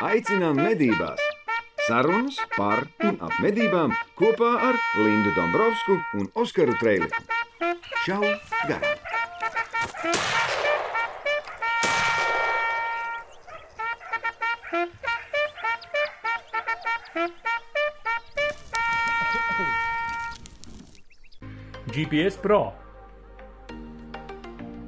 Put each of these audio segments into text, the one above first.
Aicinām medībās! Sarunas par un ap medībām kopā ar Lindu Dombrovskiju un Oskaru Trēliņu. Čau! Garām! GPS Pro.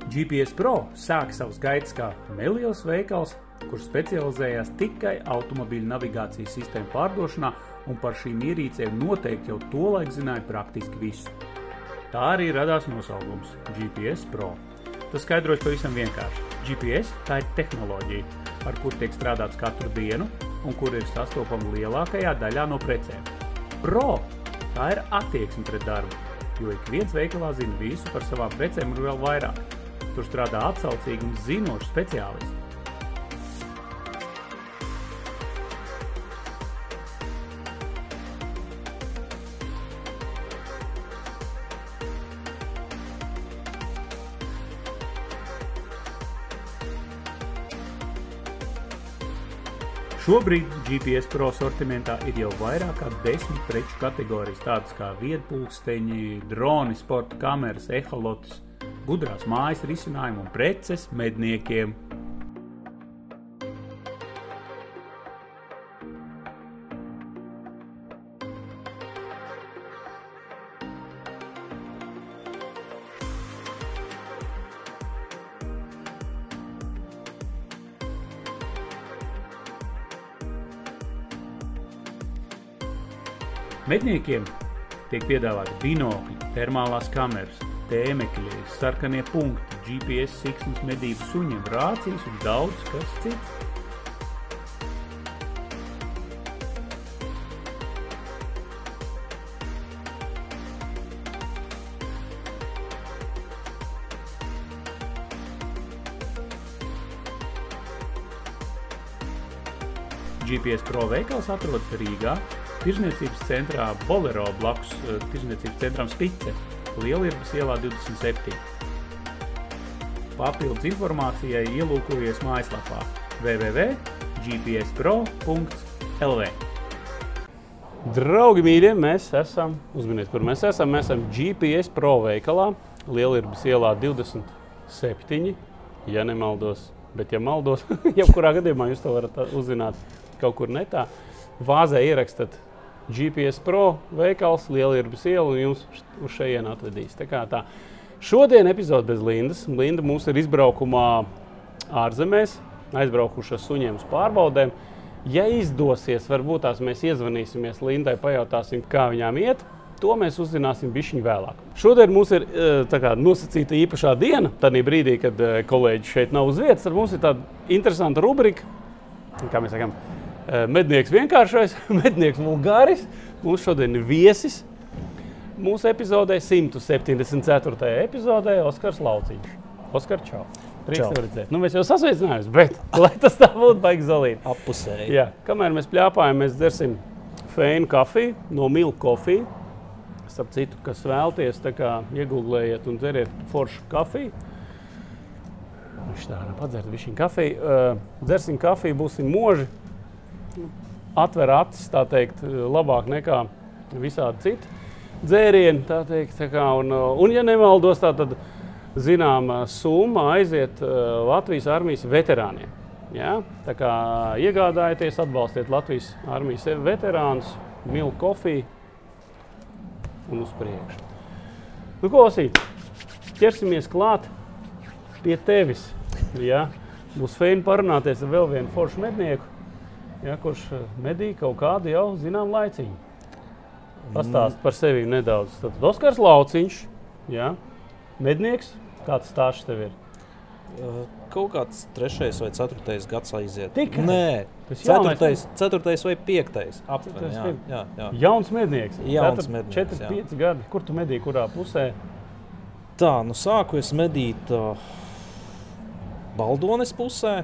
GPS Pro sāk savus gaitas kā neliels veikals, kurš specializējās tikai automobīļu navigācijas sistēmu pārdošanā, un par šīm ierīcēm noteikti jau tolaik zināja praktiski visu. Tā arī radās nosaukums GPS Pro. Tas skaidrojas pavisam vienkārši. GPS tā ir tehnoloģija, ar kuru tiek strādāts katru dienu un kur ir sastopama lielākajā daļā no precēm. Pro tā ir attieksme pret darbu, jo ik viens veikalā zina visu par savām precēm un vēl vairāk. Tur strādā atsaucīgi un zinoši speciālisti. Šobrīd GPS Pro sortimentā ir jau vairāk kā desmit preču kategorijas, tādas kā viedpulksteņi, droni, sporta kameras, eholots, gudrās mājas risinājumi un preces medniekiem. Medniekiem tiek piedāvāti binokļi, termālās kameras, tēmekļi, sarkanie punkti, GPS siksnas medību suņiem, rācijas un daudz kas cits. GPS Pro veikals atrodas Rīgā, Tirzniecības centrā Bolero blakus eh, Tirzniecības centram Spice, Lielierbas ielā 27. Papildus informācijai ielūkojies mājaslapā www.gpspro.lv. Draugi mīļie, mēs esam, uzminiet, kur mēs esam. Mēs esam GPS Pro veikalā, Lielierbas ielā 27, ja nemaldos. Bet, ja maldos, jebkurā gadījumā jūs to varat uzzināt kaut kur netā. Vāzē ierakstat GPS Pro veikals, Lielierbas iela un jums uz šejienu atvedīs. Tā kā tā. Šodien epizode bez Lindas. Linda mums ir izbraukumā ārzemēs, aizbraukuši ar suņiem uz pārbaudēm. Ja izdosies, varbūt tās mēs iezvanīsimies Lindai, pajautāsim, kā viņām iet. To mēs uzzināsim bišķiņu vēlāk. Šodien mums ir kā, nosacīta īpašā diena. Tad brīdī, kad kolēģi šeit nav uz vietas, tad mums ir tāda interesanta rubrika, kā mēs sakām, mednieks vienkāršais, mednieks vulgāris. Mums šodien ir viesis. Mūsu epizodē, 174. epizodē, Oskars Lauciņš. Oskar, čau! Prieks redzēt. Nu, mēs jau sasveicinājāmies, bet lai tas tā būtu, baigi zalīt. Appusēji. Jā, kamēr mēs pļāpājam, mēs dzersim feinu kafiju no Milk Coffee. Starp citu, kas vēlties, tā kā iegūlējiet un dzeriet foršu kafiju. Viņš tā var padzert višķiņu kafiju. Uh, dzersim kafiju, būsim moži. Atver acis, tā teikt, labāk nekā visādi citi dzērieni. Tā teikt, tā kā, un, un, ja nemaldos, tā tad zināma summa aiziet uh, Latvijas armijas veterāniem. Ja? Tā kā iegādājieties, atbalstiet Latvijas armijas veterānus, milku kofiju un uz priekšu. Nu, ko lasīt? Ķersimies klāt pie tevis. Ja? Būs feini parunāties ar vēl vienu foršu mednieku, ja, kurš medīja kaut kādu jau zinām laiciņu. Pastāst par sevi nedaudz. Tad Oskars Lauciņš, ja? mednieks, kāds stāsts tev ir? Uh, Kaut kāds trešais vai ceturtais gads aiziet. Tikai? Nē, Tas ceturtais, ceturtais vai piektais. Aptuveni, jā, jā, jā. Jauns mednieks. Jauns Tātad mednieks, četri, jā. pieci gadi. Kur tu medīji, kurā pusē? Tā, nu sāku es medīt uh, Baldones pusē,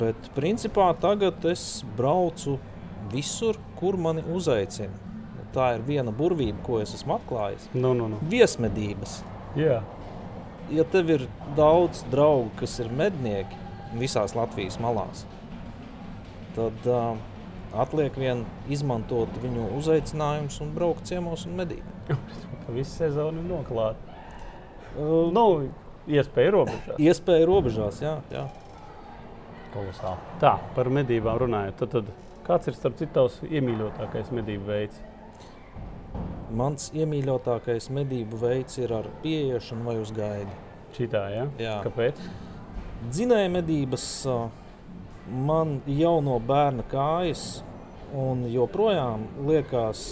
bet principā tagad es braucu visur, kur mani uzaicina. Tā ir viena burvība, ko es esmu atklājis. Nu, nu, nu. Viesmedības. Jā. ja tev ir daudz draugu, kas ir mednieki visās Latvijas malās, tad uh, atliek vien izmantot viņu uzaicinājumus un braukt ciemos un medīt. Visu sezonu ir noklāta. Uh, Nu, iespēja robežās. Iespēja robežās, jā. jā. Kolosāli. Tā, par medībām runājot. Tad, tad kāds ir starp citu tavs iemīļotākais medību veids? Mans iemīļotākais medību veids ir ar pieiešanu vai uz gaidi. Šitā, ja? Jā. Kāpēc? Dzinēja medības man jau no bērna kājas, un joprojām liekas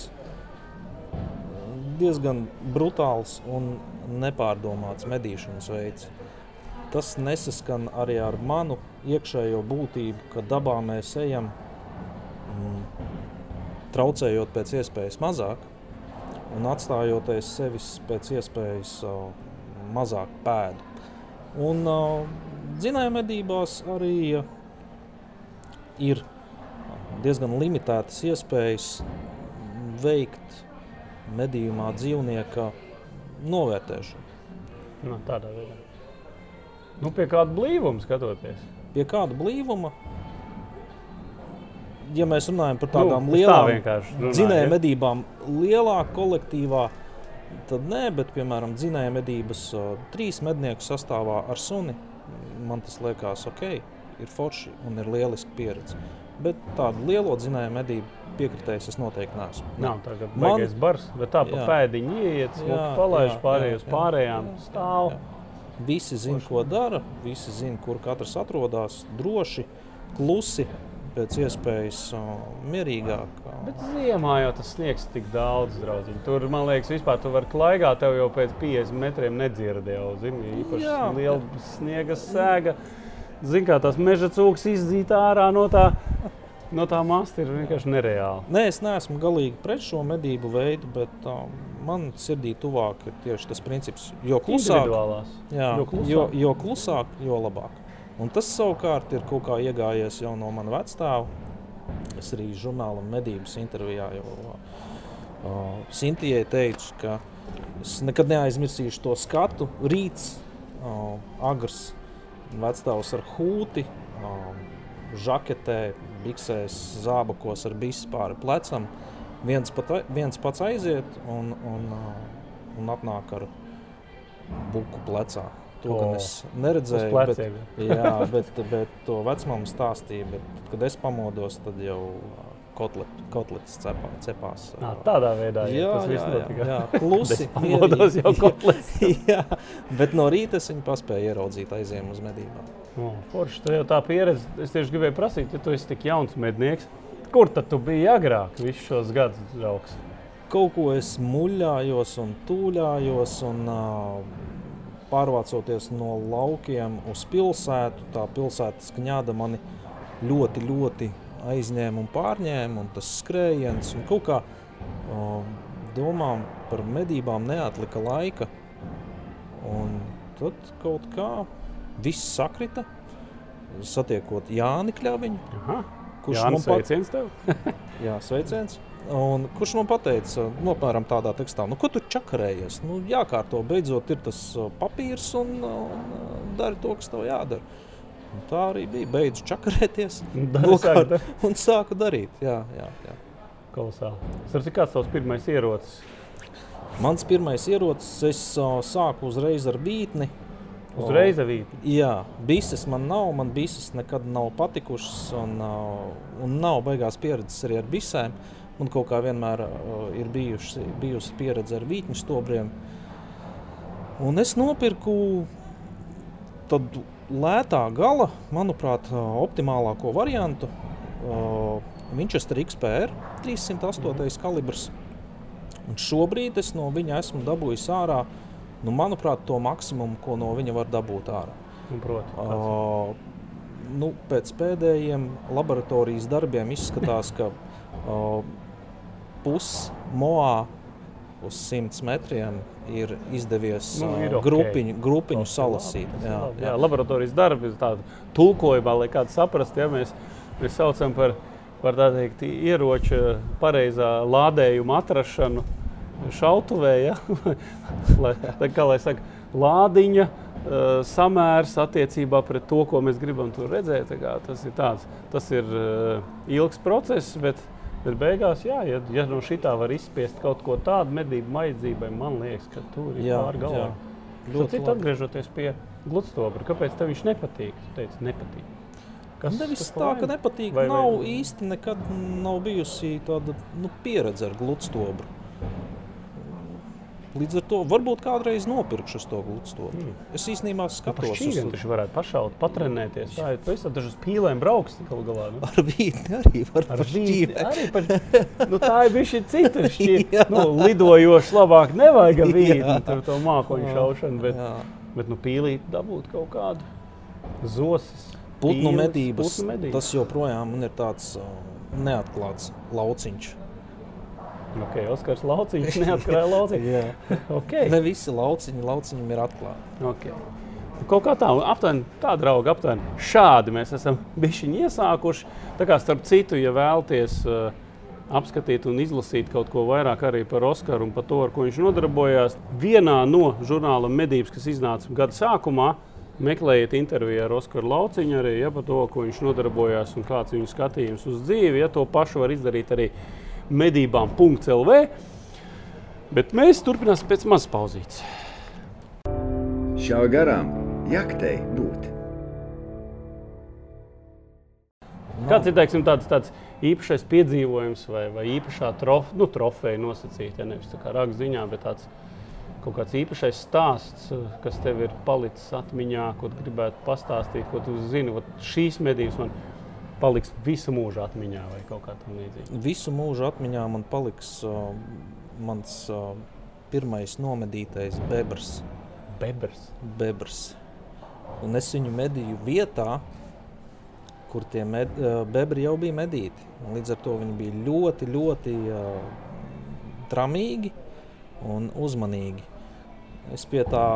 diezgan brutāls un nepārdomāts medīšanas veids. Tas nesaskan arī ar manu iekšējo būtību, ka dabā mēs ejam mm, traucējot pēc iespējas mazāk un atstājot aiz sevis pēc iespējas mazāk pēdu. Un uh, dzinēja medībās arī ir diezgan limitētas iespējas veikt medījumā dzīvnieka novērtēšanu. Nu, tādā veidā. Nu, pie kāda blīvuma skatoties. Pie kāda blīvuma, ja mēs runājam par tādām nu, nu, es tā lielām dzinēja ja? medībām, lielā kolektīvā, tad nē, bet, piemēram, dzinēja medības trīs mednieku sastāvā ar suni, man tas liekas ok, ir forši un ir lieliski pieredze. Bet tādu lielo dzinēja medību piekritējis es noteikti neesmu. Nav tā Man- baigais bars, bet tā pa Jā. pēdiņu ieiet, Jā, smuki palaiž jā, jā, jā, pārējām, jā, stāv. jā. Visi zina, ko dara, visi zina, kur katrs atrodas. Droši, klusi, pēc iespējas mierīgāk. Bet ziemā jau tas sniegs tik daudz, draugiņ. Tur, man liekas, vispār tu vari klaigāt, tev jau pēc 50 metriem nedzird jau, zini, īpaši Jā. liela sniega sēga. Zini, kā tās meža cūks izzīt ārā no tā, no tā masta ir vienkārši nereāli. Nē, es neesmu galīgi pret šo medību veidu, bet um, man sirdī tuvāk ir tieši tas princips, jo klusāk, jā, jo klusāk. jo, jo klusāk, jo labāk. Un tas savukārt ir kaut kā iegājies jau no manas vecāta. Es arī žurnālam medības intervijā jau uh, Sintijai teicu, ka es nekad neaizmirsīšu to skatu. Rīts, uh, agrs, vecstāvs ar hūti, uh, žaketē, biksēs, zābakos ar bisu pāri plecam. Viens, pat, viens pats aiziet un, un, un atnāk ar buku plecā. To O, gan es neredzēju. Bet, pleciem. jā, bet, bet to vecmāmiņa stāstīja. Bet, kad es pamodos, tad jau kotlet, kotlets cepā, cepās. Uh, tādā veidā Jā, jā, jā, notika. jā, klusi. Pamodos jau kotlets. jā, bet no rīta es viņu paspēju ieraudzīt aiziem uz medībām. O, Forši, tev jau tā pieredze. Es tieši gribēju prasīt, ja tu esi tik jauns mednieks, kur tad tu biji agrāk, visus šos gadus draugs? Kaut ko es muļājos un tūļājos. Un, uh, Pārvācoties no laukiem uz pilsētu, tā pilsētas kņāda mani ļoti, ļoti aizņēma un pārņēma. Un tas skrējiens un kaut kā uh, domām par medībām neatlika laika. Un tad kaut kā viss sakrita. Satiekot Jāni Kļaviņu, Aha, kurš Jā, man sveiciens tev. Jā, sveiciens. Un kurš man teica, nu, apmēram tādā tekstā, nu, ko tu čakarējies? Nu, jākārto, beidzot, ir tas uh, papīrs un, un uh, dari to, kas tev jādara. Un tā arī bija. Beidzu čakarēties nokārt- un sāku darīt. Jā, jā, jā. Kolosāli. Starp citu, kāds tavs pirmais ierocis? Mans pirmais ierocis, es uh, sāku uzreiz ar bītni. Uzreiz avīti. Jā, bises man nav, man bises nekad nav patikušas, un, uh, un nav baigās pieredzes arī ar bisēm. Man kaut kā vienmēr uh, ir bijuši, bijusi pieredze ar vītņu stobriem. Un es nopirku tādu lētā gala, manuprāt, uh, optimālāko variantu. Uh, Winchester XPR 308. kalibrs. Un šobrīd es no viņa esmu dabūjis ārā, nu, manuprāt, to maksimumu, ko no viņa var dabūt ārā. Proti, kāds? Uh, nu, pēc pēdējiem laboratorijas darbiem izskatās, ka uh, pusmoā uz 100 metriem ir izdevies Nu, nu, ir ir ok. grupiņu, grupiņu ir salasīt. Jā, jā. jā, laboratorijas darbi ir tāda tulkojumā, lai kāds saprastu, ja mēs, mēs saucam par, par tā teikt, ieroča pareizā lādējuma atrašanu šautuvē, ja? lai, tā kā lai saka, lādiņa uh, samērs attiecībā pret to, ko mēs gribam tur redzēt. Kā Tas ir, tāds, tas ir uh, ilgs process, bet, bet beigās, jā, ja, ja no šī tā var izspiest kaut ko tādu medību vajadzībai, man liekas, ka tur ir Jā, pāri galā. jā. Ļoti Ļoti citu atgriežoties pie gludstobra, kāpēc tev viņš nepatīk? Tu teici, nepatīk. Kas Nevis kas tā, ka nepatīk. Vai- Vai, vai- nav īsti nekad nav bijusi tāda nu, pieredze ar gludstobru. Līdz ar to varbūt kādreiz nopirkšu to gludstobru. Mm. Es īstenībā Par skatos šķīviem uz taču varētu pašaut, patrenēties. Tā ir pavisam dažas pīlēm brauks galu galā. Nu. Ar vītni arī var Ar šķīvi. arī par, nu, tā ir bijusi cita šķīve. Jā. nu, lidojoši labāk nevajag Jā. vīti, tur to mākoņu Jā. šaušanu, bet, Jā. bet nu, pīlīt dabūt kaut kādu zosis. Putnu medības, Putnu medības. tas joprojām ir tāds uh, neatklāts lauciņš. Ok, Oskars Lauciņš neatkarēja lauciņu. Jā. Okay. Ne visi lauciņi, lauciņiem ir atklāti. Okay. Nu, Kaut kā tā, aptuveni tā, draugi, aptuveni šādi mēs esam bijuši iesākuši. Tā kā starp citu, ja vēlaties uh, apskatīt un izlasīt kaut ko vairāk arī par Oskaru un par to, ar ko viņš nodarbojās, vienā no žurnāla medības, kas iznāca gada sākumā, meklējiet interviju ar Oskaru Lauciņu arī ja, par to, ko viņš nodarbojās un kāds ir viņa skatījums uz dzīvi. Ja, to pašu var izdarīt arī medībām.lv. Bet mēs turpināsim pēc mazas pauzītes. Šā garām jaktei būt. Kāds ir teiksim, tāds, tāds īpašs piedzīvojums vai, vai īpašā trof, nu, trofeja nosacīta? Ja nevis tā kā raksts ziņā, bet tāds kaut kāds īpašs stāsts, kas tev ir palicis atmiņā, ko tu gribētu pastāstīt, ko tu zini. Ot, šīs medības man paliks visu mūžu atmiņā vai kaut kā tamlīdzīga. Visu mūžu atmiņā man paliks uh, mans uh, pirmais nomedītais bebrs. Bebers. bebrs. Un es viņu medīju vietā, kur tie med, uh, bebri jau bija medīti. Un līdz ar to viņi bija ļoti, ļoti uh, tramīgi un uzmanīgi. Es pie tā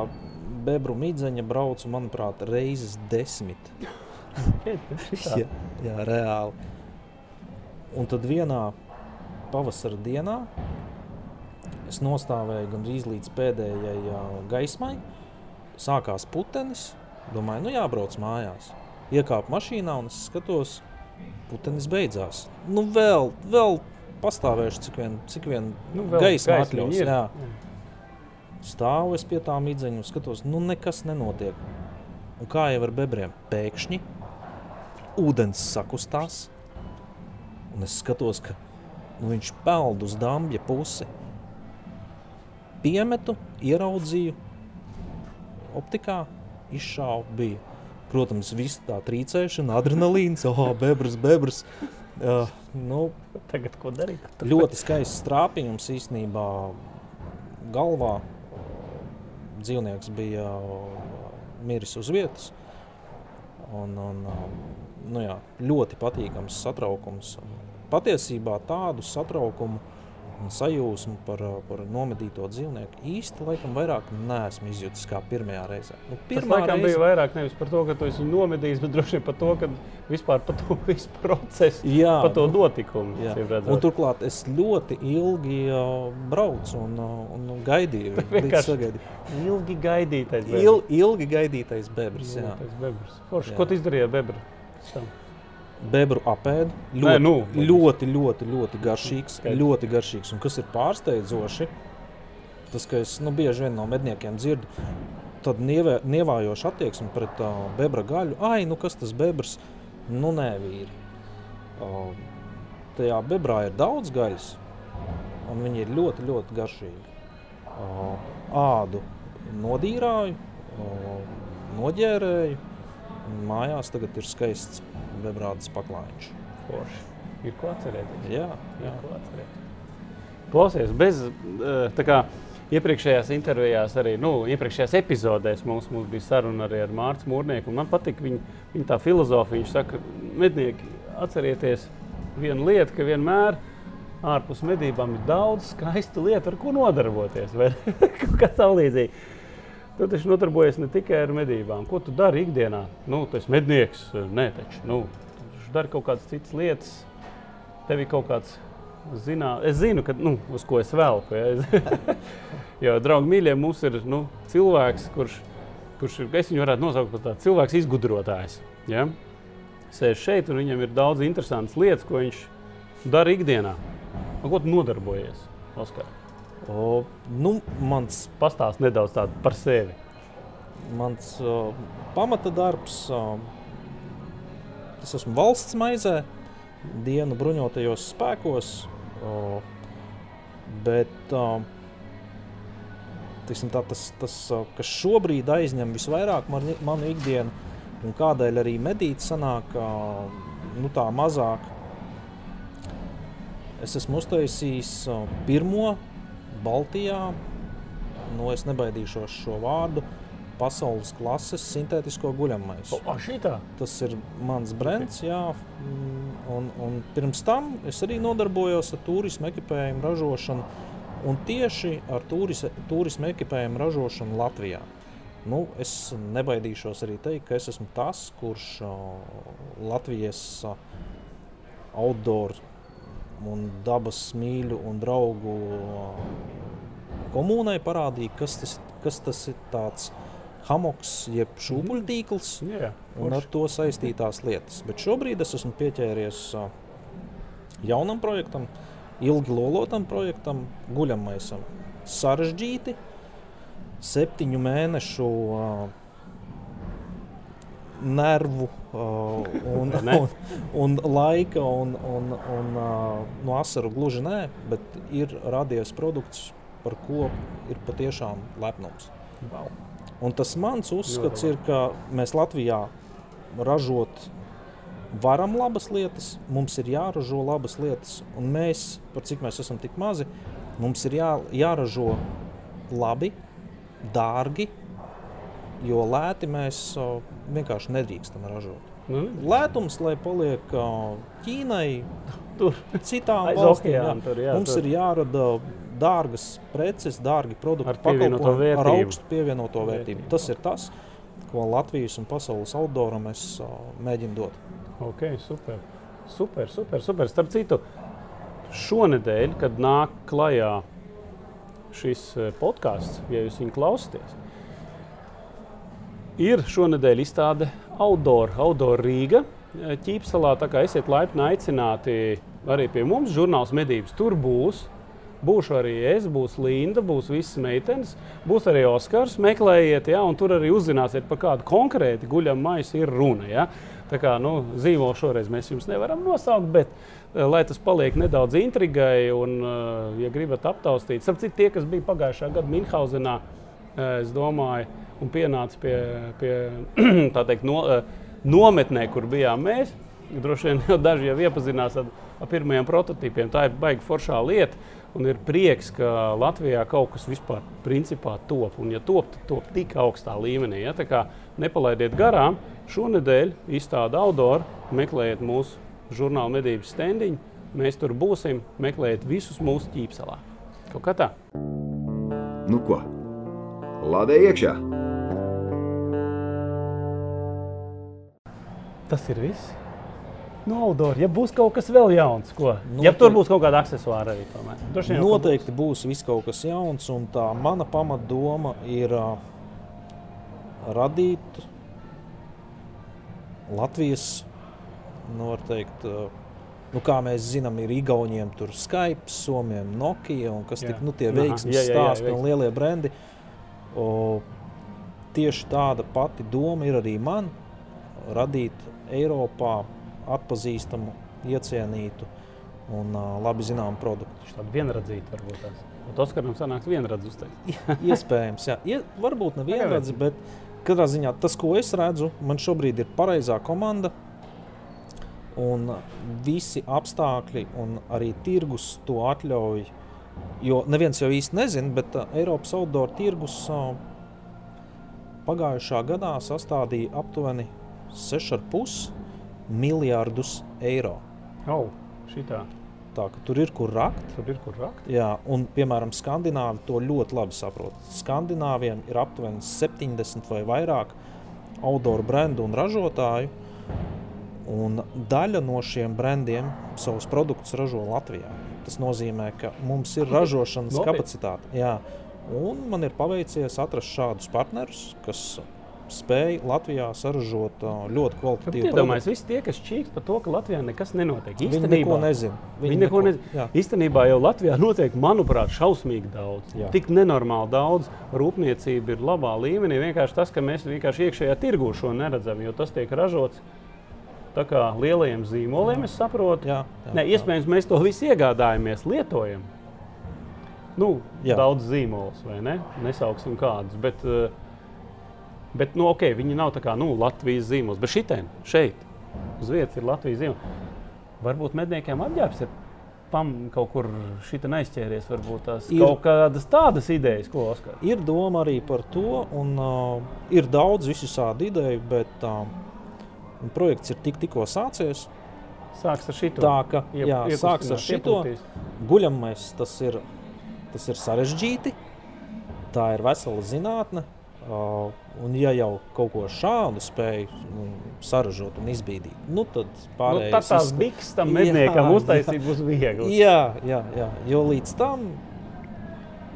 bebru midzeņa braucu, manuprāt, reizes desmit. Jā, jā, reāli. Un tad vienā pavasara dienā es nostāvēju gandrīz līdz pēdējai gaismai. Sākās putenis. Domāju, nu jābrauc mājās. Iekāpu mašīnā un es skatos, putenis beidzās. Nu, vēl, vēl pastāvēšu, cik vien, cik vien Nu, gaisma atļaus. ir. Jā. Stāvu es pie tā midzeņa un skatos, nu nekas nenotiek. Un kā jau ar bebriem, pēkšņi ūdens sakustās. Un es skatos, ka nu, viņš peld uz dambja pusi. Piemetu, ieraudzīju, optikā izšāvu. Bija. Protams, viss tā trīcēšana, adrenalīns, oh, bebrs, bebrs. Uh, nu, Tagad ko darīt? ļoti skaists trāpījums īstenībā galvā. Dzīvnieks bija uh, miris uz vietas. Un, un, um, nu jā, ļoti patīkams satraukums. Patiesībā tādu satraukumu un sajūsmu par, par nomedīto dzīvnieku īsti laikam vairāk neesmu izjutis kā pirmajā reizē. Nu, pirmā reize, bija vairāk nevis par to, ka tu esi nomedījis, bet droši vien par to, ka vispār par to visu procesu, Jā, par to nu, notikumu. Jā. Un turklāt es ļoti ilgi uh, braucu un, uh, un gaidīju. Vienkārši sagaidīju. Ilgi gaidītais Il, ilgi gaidītais bebrs. jā. bebrs. Forši, ko tu izdarīji ar bebru? Tam? Bebru apēdu. Nē, Ļoti, nu, ļoti, ļoti, ļoti garšīgs. Skaidrs. Ļoti garšīgs. Un kas ir pārsteidzoši, tas, ka es nu, bieži vien no medniekiem dzirdu tādu nievē- nievājošu attieksmi pret uh, bebra gaļu. Ai, nu kas tas bebrs? Nu, nē, vīri. Uh, tajā bebrā ir daudz gaļas, un viņi ir ļoti, ļoti garšīgi. Uh, ādu nodīrāju, uh, noģērēju. Mājās tagad ir skaists bebrādes paklājiņš. Forši. Ir ko atcerēties. Jā, Jā, jā. ko atcerēties. Klausies, bez eh, tā kā iepriekšējās intervijās, arī nu, iepriekšējās epizodēs mums, mums bija saruna arī ar Mārciņu Mūrnieku. Man patīk viņa, viņa tā filozofija. Viņš saka, mednieki, atcerieties vienu lietu, ka vienmēr ārpus medībām ir daudz skaistu lietu, ar ko nodarboties. vai kaut Kas tam līdzīgs? Tu taču nodarbojies ne tikai ar medībām. Ko tu dari ikdienā? Nu, tu esi mednieks, nē, taču. Nu, tu dari kaut kādas citas lietas. Tev ir kaut kāds zināms, es zinu, ka, nu, uz ko es velku. Ja? Jo, draugi, mīļie, mums ir nu, cilvēks, kurš kurš ir, es viņu varētu nosaukt par tādu cilvēku izgudrotājs. Ja? Sēž šeit, un viņam ir daudz interesantas lietas, ko viņš dara ikdienā. Ar ko tu nodarbojies, Oskar? O, nu, mans Pastāst nedaudz par sevi. mans uh, pamata darbs. Uh, es esmu valsts maizē, dienu bruņotajos spēkos. Uh, bet uh, tiksim, tā, tas, tas, kas šobrīd aizņem visvairāk man, manu ikdienu, un kādēļ arī medīt sanāk uh, nu, tā mazāk. Es esmu uztaisījis pirmo Baltijā, nu es nebaidīšos šo vārdu, pasaules klases sintētisko guļamaisu. O, šitā? Tas ir mans brands, jā. mm, Un, un pirms tam es arī nodarbojos ar turismu ekipējumu ražošanu. Un tieši ar turis, turismu ekipējumu ražošanu Latvijā. Nu, es nebaidīšos arī teikt, ka es esmu tas, kurš uh, Latvijas uh, outdoor un dabas mīļu un draugu komunai parādīja, kas tas, kas tas ir tāds hamoks, jeb šūpuļtīkls Jā, un ar to saistītās lietas. Bet šobrīd es esmu pieķēries jaunam projektam, ilgi lolotam projektam, guļamaisam. Sarežģīti, septiņu mēnešu nervu un, Ne? un, un laika un, un, un ā, no asaru gluži nē, bet ir radies produkts, par ko ir patiešām lepnums. Wow. Un tas mans uzskats ir, ka mēs Latvijā ražot varam labas lietas, mums ir jāražo labas lietas, un mēs, par cik mēs esam tik mazi, mums ir jā, jāražo labi, dārgi, jo lēti mēs vienkārši nedrīkstam ražot. Nu, Lētums, lai paliek Ķīnai, tur citām valstīm, jā. Tur, jā, Mums tur. ir jārada dārgas preces, dārgi produkti, pakalpojumi ar augstu pievienoto vērtību. Vērtību. Tas ir tas, ko Latvijas un pasaules outdooram es mēģinu dot. Ok, super. Super, super, super. Starp citu, šonadēļ, kad nāk klajā šis eh, podkāsts, ja jūs viņu klausāties, ir šonadēļ izstāde Outdoor, Outdoor Rīga. Ķīpselā, tā kā esiet laipni aicināti arī pie mums, žurnāls medības tur būs. Būšu arī es, būs Linda, būs visas meitenes, būs arī Oskars. Meklējiet, ja, un tur arī uzzināsiet, par kādu konkrēti guļamu maisu ir runa. Ja. Tā kā nu, zīmolu šoreiz mēs jums nevaram nosaukt, bet eh, lai tas paliek nedaudz intrigai, un, eh, ja gribat aptaustīt, sapratu, tie, kas bija pagājušā gada Minhausenā, eh, es domāju, un pienāca pie, pie tā teikt, no, eh, nometnē, kur bijām mēs. Droši vien jau daži jau iepazinās ar, ar pirmajiem prototypiem. Tā ir baigta foršā lieta. Un ir prieks, ka Latvijā kaut kas vispār principā top. Un, ja top, tad top tik augstā līmenī. Ja? Tā kā nepalaidiet garām. Šonadēļ izstāde Outdoor, meklējiet mūsu žurnāla medības standiņu. Mēs tur būsim, meklējiet visus mūsu ķīpselā. Kaut kā tā. Nu ko? Lādē iekšā! Tas ir viss. No Outdoor, ja būs kaut kas vēl jauns, ko? Ja Noteikti. tur būs kaut kāda accessāra arī. tomēr. Droši Noteikti būs viss kaut kas jauns, un tā mana pamatdoma ir uh, radīt Latvijas, nu, var teikt, uh, nu, kā mēs zinām, ir Igauniem tur Skype, Somijam Nokia un kas Jā. tik, nu, tie veiksmi stāsti un lielie brendi. O, tieši tāda pati doma ir arī man radīt Eiropā atpazīstamu, iecienītu un uh, labi zināmu produktu. Viņš tādu vienradzītu varbūt tās. Un Oskaram sanāks vienradz uzteikt. Iespējams, jā. Ie, varbūt ne vienreiz, bet katrā ziņā tas, ko es redzu, man šobrīd ir pareizā komanda. Un visi apstākļi un arī tirgus to atļauj. Jo neviens jau īsti nezina, bet Eiropas outdoor tirgus pagājušā gadā sastādīja aptuveni 6,5 miljardus eiro. Oh, šitā. Tā ka tur ir kur rakt. Tur ir kur rakt. Jā, un, piemēram, skandināvi to ļoti labi saprot. Skandināviem ir aptuveni 70 vai vairāk outdoor brendu un ražotāju. Un daļa no šiem brendiem savus produktus ražo Latvijā. Tas nozīmē, ka mums ir ražošanas kapacitāte. Jā. Un man ir paveicies atrast šādus partnerus, kas spēja Latvijā saražot uh, ļoti kvalitatīvu Iedomājieties, visi tie, kas čīkst par to, ka Latvijā nekas nenotiek. Viņi Īstenībā- neko nezina. Viņi neko nezina. Jā. Īstenībā jau Latvijā notiek, manuprāt, šausmīgi daudz. Jā. Tik nenormāli daudz. Rūpniecība ir labā līmenī. Vienkārši tas, ka mēs vienkārši iekšējā tirgū šo neredzam, jo tas tiek ražots tā kā lielajiem zīmoliem, es saprotu. Jā, jā, Nē, iespējams, mēs to visu iegādājamies, lietojam. Nu, Jā. daudz zīmolus, vai ne? Nesauksim kādus. Bet, eh, bet nu, okay, viņi nav kā nu, Latvijas zīmols. Bet šitien, šeit, uz vietas ir Latvijas zīmols. Varbūt medniekiem apģērbs ir pam, kaut kur šitā aizķēries. Varbūt tās Ir. kaut kādas tādas idejas, ko Oskar. Ir doma arī par to, un uh, ir daudz visādi ideju, bet uh, projekts ir tik, tikko sācies. Sāks ar šito. Tā ka Iep- jā, sāks ar šito. Guļamais tas ir, tas ir sarežģīti. Tā ir vesela zinātne. Uh, un, ja jau kaut ko šādu spēj mm, saražot un izbīdīt, nu, tad Nu, pārējais tā tās izsk- biks tam medniekam uztaisīt būs viegli. Jā, jā, jā, jo līdz tam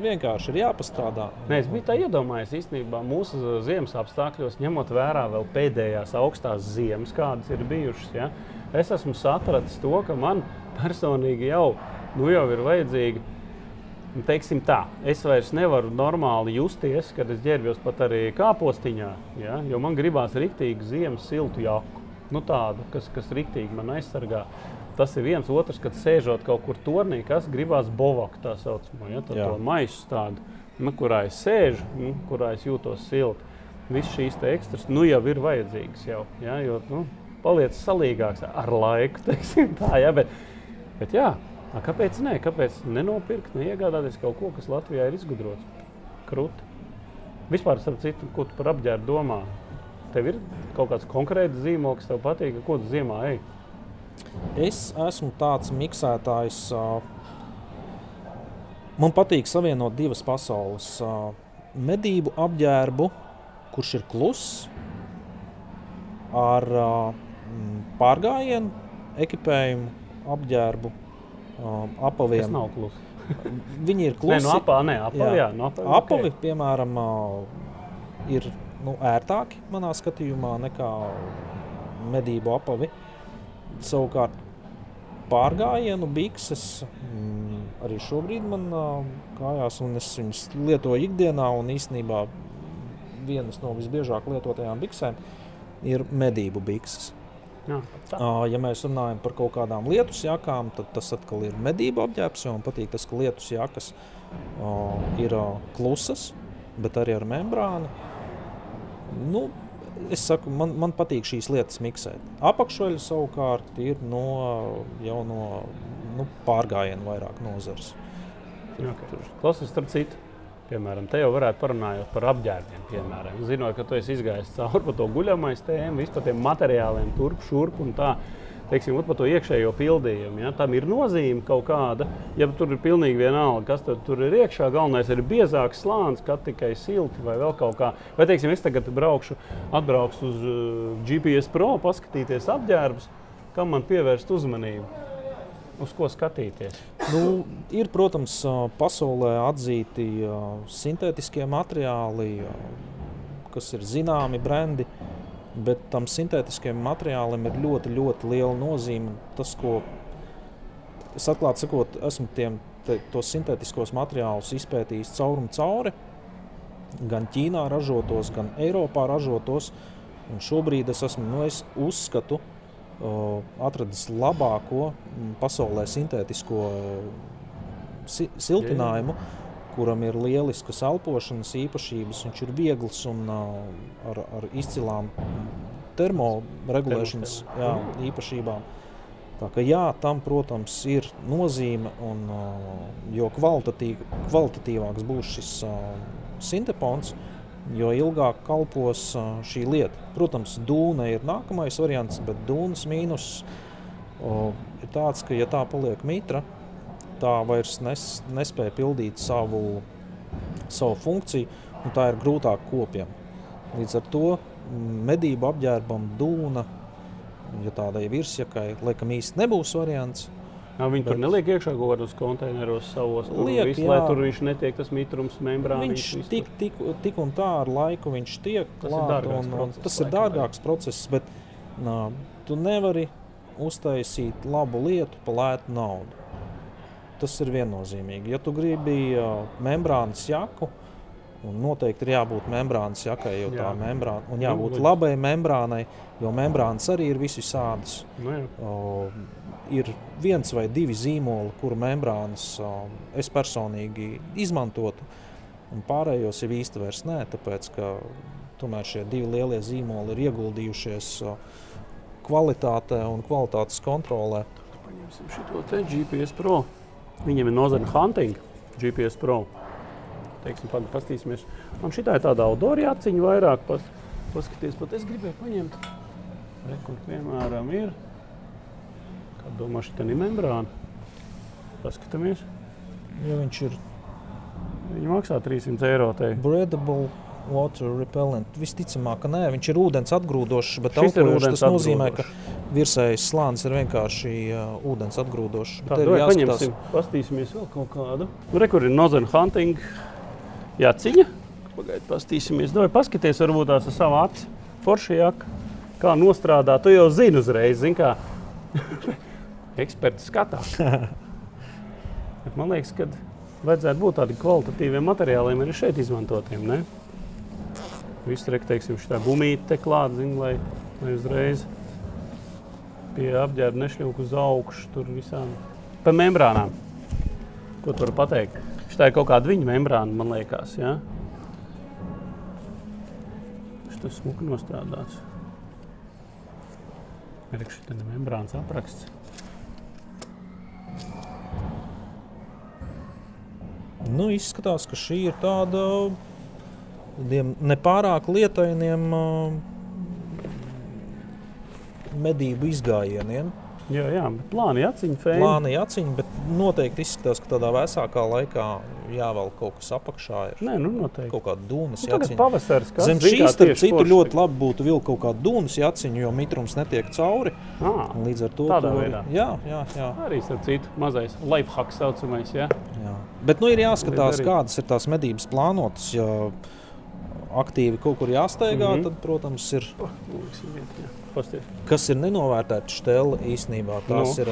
vienkārši ir jāpastrādā. Nē, es biju tā iedomājies, īstenībā mūsu ziemas apstākļos, ņemot vērā vēl pēdējās augstās ziemas, kādas ir bijušas. Ja, es esmu sapratis to, ka man personīgi jau, nu jau ir vajadzīga. Teiksim tā, es vairs nevaru normāli justies, kad es ģērbjos pat arī kāpostiņā, ja, jo man gribās rīktīgi ziemas siltu jaku. Nu, tādu, kas, kas rīktīgi man aizsargā. Tas ir viens otrs, kad sēžot kaut kur turnī, kas gribās bovaku tā saucamo, ja, tad to maisu tādu, nu, kurā es sēžu, nu, kurā es jūtos silti. Visas šīs te ekstras nu, jau ir vajadzīgas, jau, ja, jo nu, paliec salīgāks ar laiku. teiksim Tā, ja, bet, bet jā, a, kāpēc ne? Kāpēc nenopirkt, neiegādāties kaut ko, kas Latvijā ir izgudrots? Krūti. Vispār, starp citu, ko tu par apģērbu domā? Tev ir kaut kāds konkrēts zīmols, kas tev patīk, ko tu ziemā ej. Es esmu tāds miksētājs. Man patīk savienot divas pasaules. Medību apģērbu, kurš ir kluss, ar pārgājienu, ekipējumu, apģērbu, Tas apaviem. nav klusi. Viņi ir Nē, klusi. no apā, nē, apā, jā, Jā. no apā. Apavi, piemēram, ā, ir nu, ērtāki manā skatījumā nekā medību apavi. Savukārt, pārgājienu bikses mm, arī šobrīd man ā, kājās, un es viņas lietoju ikdienā. un Īsnībā vienas no visbiežāk lietotajām biksēm ir medību bikses. Jā. Ā, Ja mēs runājam par kaut kādām lietus jakām, tad tas atkal ir medību apģērbs. Man patīk tas, ka lietus jakas ā, ir ā, klusas, bet arī ar membrānu. Nu, es saku, man, man patīk šīs lietas miksēt. Apakšveļa savukārt ir no, jau no nu, pārgājiena vairāk nozares. Okay. Klausies, starp citu, piemēram, te jau varētu parunāt par apģērbiem. Piemēram. Zinot, ka tu esi izgājis cauri to guļamais tēmu, vispār tiem materiāliem, turp, šurp un tā. Teiksim, par to iekšējo pildījumu. Ja? Tam ir nozīme kaut kāda. Ja tur ir pilnīgi vienalga, kas tur ir iekšā, galvenais ir biezāks slānis, kā tikai silti vai vēl kaut kā. Vai, teiksim, es tagad braukšu, atbraukšu uz uh, GPS Pro, paskatīties apģērbus, kam man pievērst uzmanību, uz ko skatīties. Nu, ir, protams, pasaulē atzīti sintētiskie materiāli, kas ir zināmi brendi, bet tam sintētiskajam materiālam ir ļoti, ļoti liela nozīme. Tas, ko es atklāti sakot, esmu tiem, te, tos sintētiskos materiālus izpētījis cauri un cauri. Gan Ķīnā ražotos, gan Eiropā ražotos. Un šobrīd es esmu, nu, es uzskatu, uh, atradis labāko mm, pasaulē sintētisko si siltinājumu, kuram ir lieliskas elpošanas īpašības. Viņš ir viegls un uh, ar, ar izcilām termoregulēšanas jā, īpašībām. Tā kā, jā, tam, protams, ir nozīme, un, uh, jo kvalitatīv, kvalitatīvāks būs šis uh, sintepons, jo ilgāk kalpos šī lieta. Protams, dūna ir nākamais variants, bet dūnas mīnus ir tāds, ka, ja tā paliek mitra, tā vairs nes, nespēja pildīt savu, savu funkciju, un tā ir grūtāk kopiem. Līdz ar to medību apģērbam dūna, ja tādai virsjakai, laikam īsti nebūs variants. Jā, viņi tur Bet- neliek iekšā kaut kādos konteineros savos. Tur, Liek, visu, lai tur viņš netiek tas mitrums, membrāns. Viņš tik, tik, tik un tā ar laiku viņš tiek Tas ir klāt, dārgāks un, process, tas ir laikam, dārgāks process, bet nā, tu nevari uztaisīt labu lietu par lētu naudu. Tas ir viennozīmīgi. Ja tu gribi uh, membrānas jaku, un noteikti ir jābūt membrānas jakai, jo tā Jā. membrāna, un Nu, jābūt labai membrānai, jo membrānas arī ir visi sādas. Nu, jā. Ir viens vai divi zīmoli, kuru membrānas o, es personīgi izmantotu, un pārējos jau īsti vairs nē, tāpēc ka tomēr šie divi lielie zīmoli ir ieguldījušies o, kvalitātē un kvalitātes kontrolē. Paņemsim šo te GPS Pro. Viņam ir nozara hunting, GPS Pro. Teiksim, pagaid, pastīsimies. Man šī ir tāda outdoor jāciņa vairāk. Pas, paskaties, pat es gribēju paņemt. Re, kur piemēram ir. Domā, šī ir membrāna? Paskatāmies. Ja viņš ir Viņi maksā 300 eiro. Te. breathable, water repellent, visticamāk, ka nē, viņš ir ūdens atgrūdošs, bet ir ūdens tas nozīmē, ka virsējais slānis ir vienkārši uh, ūdens atgrūdošs. Tā, te ir jāskatās- pastīsimies vēl kaut kādu. Nu, Re, kur ir nozara hunting. Jā, ciņa. Pagaidiet, pastīsimies. Vai paskaties, varbūt tās ar savu aci. Forši jaka. Kā nostrādā, tu jau zini uzreiz, zini, kā eksperti skatās. Bet man liekas, ka vajadzētu būt tādiem kvalitatīviem materiāliem arī šeit izmantotiem. Ne? Viss ir, teiksim, šī gumija te klāta, zin, lai, lai uzreiz pie apģērba nešļūku uz augšu, tur visām. Par membrānām. Ko tu vari pateikt? Tā ir kaut kāda viņa membrāna, man liekas. Ja? Tas smuki nostrādāts. Ir šī tā membrānas apraksts. Nu, izskatās, ka šī ir tāda nepārāk lietainiem uh, medību izgājieniem. Jā, jā, bet plāni aciņu fēni. Plāna jāciņa, bet noteikti izskatās, ka tādā vecākā laikā jāvēl kaut kas apakšā. Ir Nē, nu noteikti. kaut kāda dūmas Nu, jāciņa. pavasaris, kas Zem šīs, starp citu, forši ļoti labi būtu vilkt kaut kādu dūmas jāciņu, jo mitrums netiek cauri. Un Līdz ar to Tādā tu veidā. Jā, jā, jā, Arī starp citu, mazais lifehacks saucamais. Ja? jā. Bet nu, ir jāskatās, kādas ir tās medības plānotas. Ja aktīvi kaut kur jāsteigā, mm. -hmm. tad, protams, ir Liksim viet, jā. Pasties. kas ir nenovērtēta stela īstenībā. Tās Nu. ir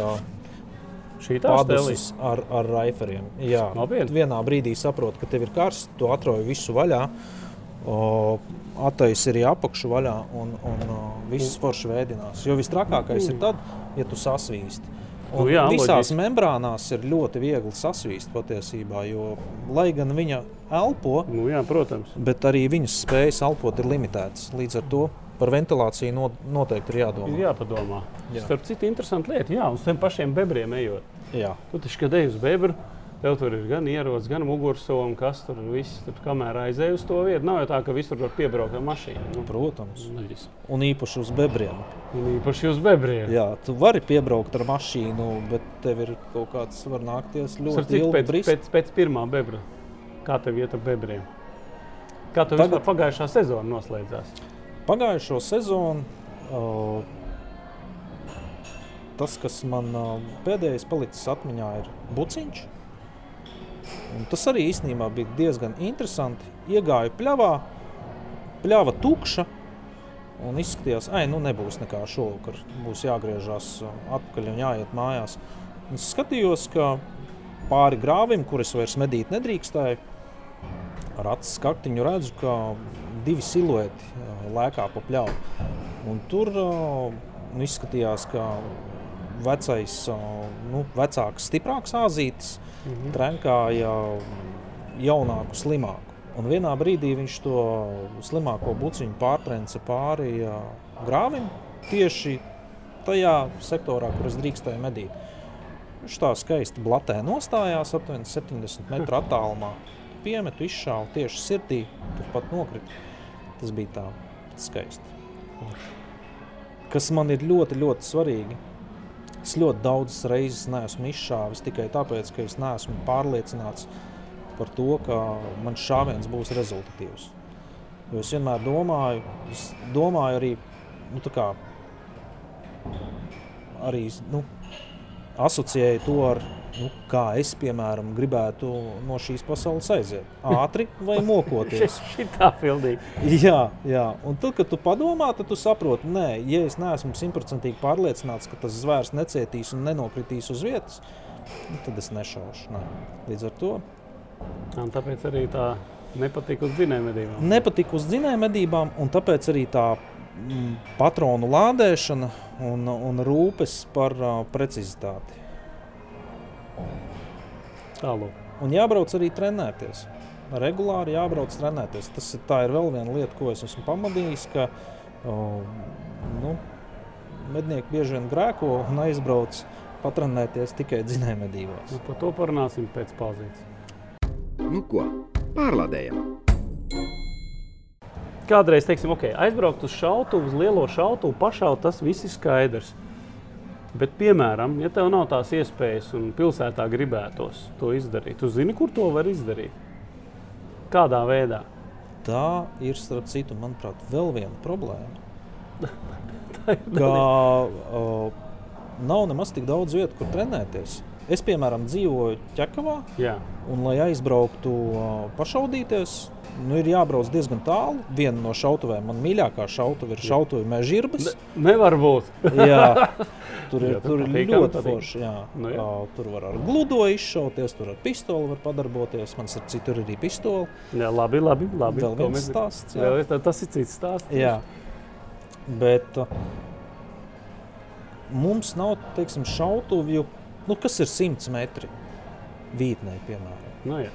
stelīte. padusis ar, ar raiferiem. Jā, Nopietni? vienā brīdī saproti, ka tev ir karsts, tu atrauj visu vaļā. Atais ir apakšu vaļā un, un o, viss forši veidinās. Jo vistrakākais ir tad, ja tu sasvīsti. Un Nu jā, visās loģiski. membrānās ir ļoti viegli sasvīst patiesībā, jo lai gan viņa elpo, Nu, jā, protams. bet arī viņas spējas elpot ir limitētas. Līdz ar to par ventilāciju no, noteikti ir jādomā. Ir jāpadomā. Jā. Starp citu, interesanti lieta. Jā, uz tiem pašiem bebriem ejot. Jā. Tu taču, kad ej uz bebru, tev tur ir gan ierocis, gan mugursoma, un kas tur viss. Tur, kamēr aizej uz to vietu, nav jau tā, ka visur var piebraukt ar mašīnu. Nu, Protams, neģis. un īpaši uz bebriem. Un īpaši uz bebriem. Jā, tu vari piebraukt ar mašīnu, bet tev ir kaut kāds, var nākties ļoti ilgi pēc, brīdis. pēc, pēc pirmā bebra. Kā tev iet ar bebriem? Kā tev Tagad- vispār pagājušā sezona noslēdzās? Pagājušo sezonu uh, tas, kas man uh, pēdējais palicis atmiņā, ir buciņš. Un tas arī īstenībā bija diezgan interesanti. Iegāju pļavā, pļava tukša. Un izskatījās, ka nu, nebūs nekā šovakar. Būs jāgriežas atpakaļ un jāiet mājās. Un es skatījos, ka pāri grāvim, kuras vairs medīt nedrīkstēju, ar acu skatiņu redzu, ka divi silueti lēkā pa pļauju. Un tur uh, nu, izskatījās, ka vecais, uh, nu, vecāks, stiprāks āzītis Mhm. trenkāja jaunāku, slimāku. Un vienā brīdī viņš to slimāko buciņu pārtrenca pāri uh, grāvim tieši tajā sektorā, kur es drīkstēju medīt. Viņš tā skaisti blatē nostājās, aptuveni 70 metru attālumā. Piemetu, izšāvu tieši sirdī, turpat nokrita. Tas bija tā skaisti. Kas man ir ļoti, ļoti svarīgi. Es ļoti daudzas reizes neesmu izšāvis tikai tāpēc, ka es neesmu pārliecināts par to, ka mans šāviens būs rezultatīvs. Jo es vienmēr domāju, es domāju arī, nu, tā kā, arī nu, asociēju to ar, nu, kā es, piemēram, gribētu no šīs pasaules aiziet. Ātri vai mokoties. Šitā pildīt. Jā, jā. Un tad, kad tu padomā, tad tu saproti, nē, ja es neesmu simtprocentīgi pārliecināts, ka tas zvērs necietīs un nenokritīs uz vietas, nu, tad es nešaušu. Nē. Līdz ar to Un tāpēc arī tā nepatīk uz dzinējumedībām. nepatika uz dzinējumedībām, un tāpēc arī tā patronu lādēšana un, un rūpes par uh, precizitāti. Tālāk. Un jābrauc arī trenēties. Regulāri jābrauc trenēties. Tas ir, tā ir vēl viena lieta, ko es esmu pamanījis, ka o, nu, mednieki bieži vien grēko un aizbrauc patrenēties tikai dzinējumedībās. Nu, par to parunāsim pēc pauzītes. Nu ko, pārlādējam! Kādreiz, teiksim, ok, aizbraukt uz šautuvu, uz lielo šautuvu, pašaut, tas viss ir skaidrs. Bet, piemēram, ja tev nav tās iespējas un pilsētā gribētos to izdarīt, tu zini, kur to var izdarīt? Kādā veidā? Tā ir, starp citu, manuprāt, vēl viena problēma. Tā ir Ka o, nav nemaz tik daudz vietu, kur trenēties. Es, piemēram, dzīvoju Čekavā, Jā, un, lai aizbrauktu o, pašaudīties, nu, ir jābrauc diezgan tālu. Viena no šautuvēm, man mīļākā šautuve ir šautuve Mežģīrbas. ne, nevar būt. Jā, tur ir, Jā, tur ir patīkami, ļoti patīk. forši. Jā. Nu, jā. Tur var ar gludo izšauties, tur ar pistoli var padarboties. Man ir citur arī pistoli. Jā, labi, labi. labi. Vēl viens mēs- stāsts. jā. Viens- tas ir cits stāsts. Jā. Bet mums nav teiksim, šautuvju, nu, kas ir 100 metri vītnē, piemēram. Nu, jā.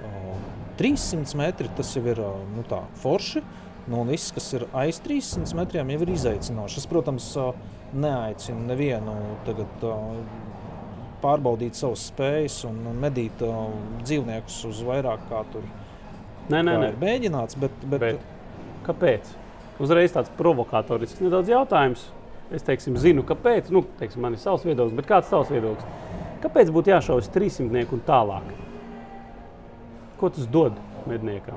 Uh, 300 metri tas jau ir nu, tā, forši. Nu, un viss, kas ir aiz 300 metriem, jau ir izaicinoši. Es, protams, neaicinu nevienu tagad, pārbaudīt savas spējas un medīt dzīvniekus uz vairāk kā tur Nē, nē, nē. ir mēģināts. Bet, bet, Bet kāpēc? Uzreiz tāds provokatorisks nedaudz jautājums. Es teiksim, zinu, kāpēc. Nu, teiksim, man ir savs viedoklis, bet kāds ir tavs viedoklis? Kāpēc būtu jāšaujas 300 un tālāk? Ko tas dod medniekam?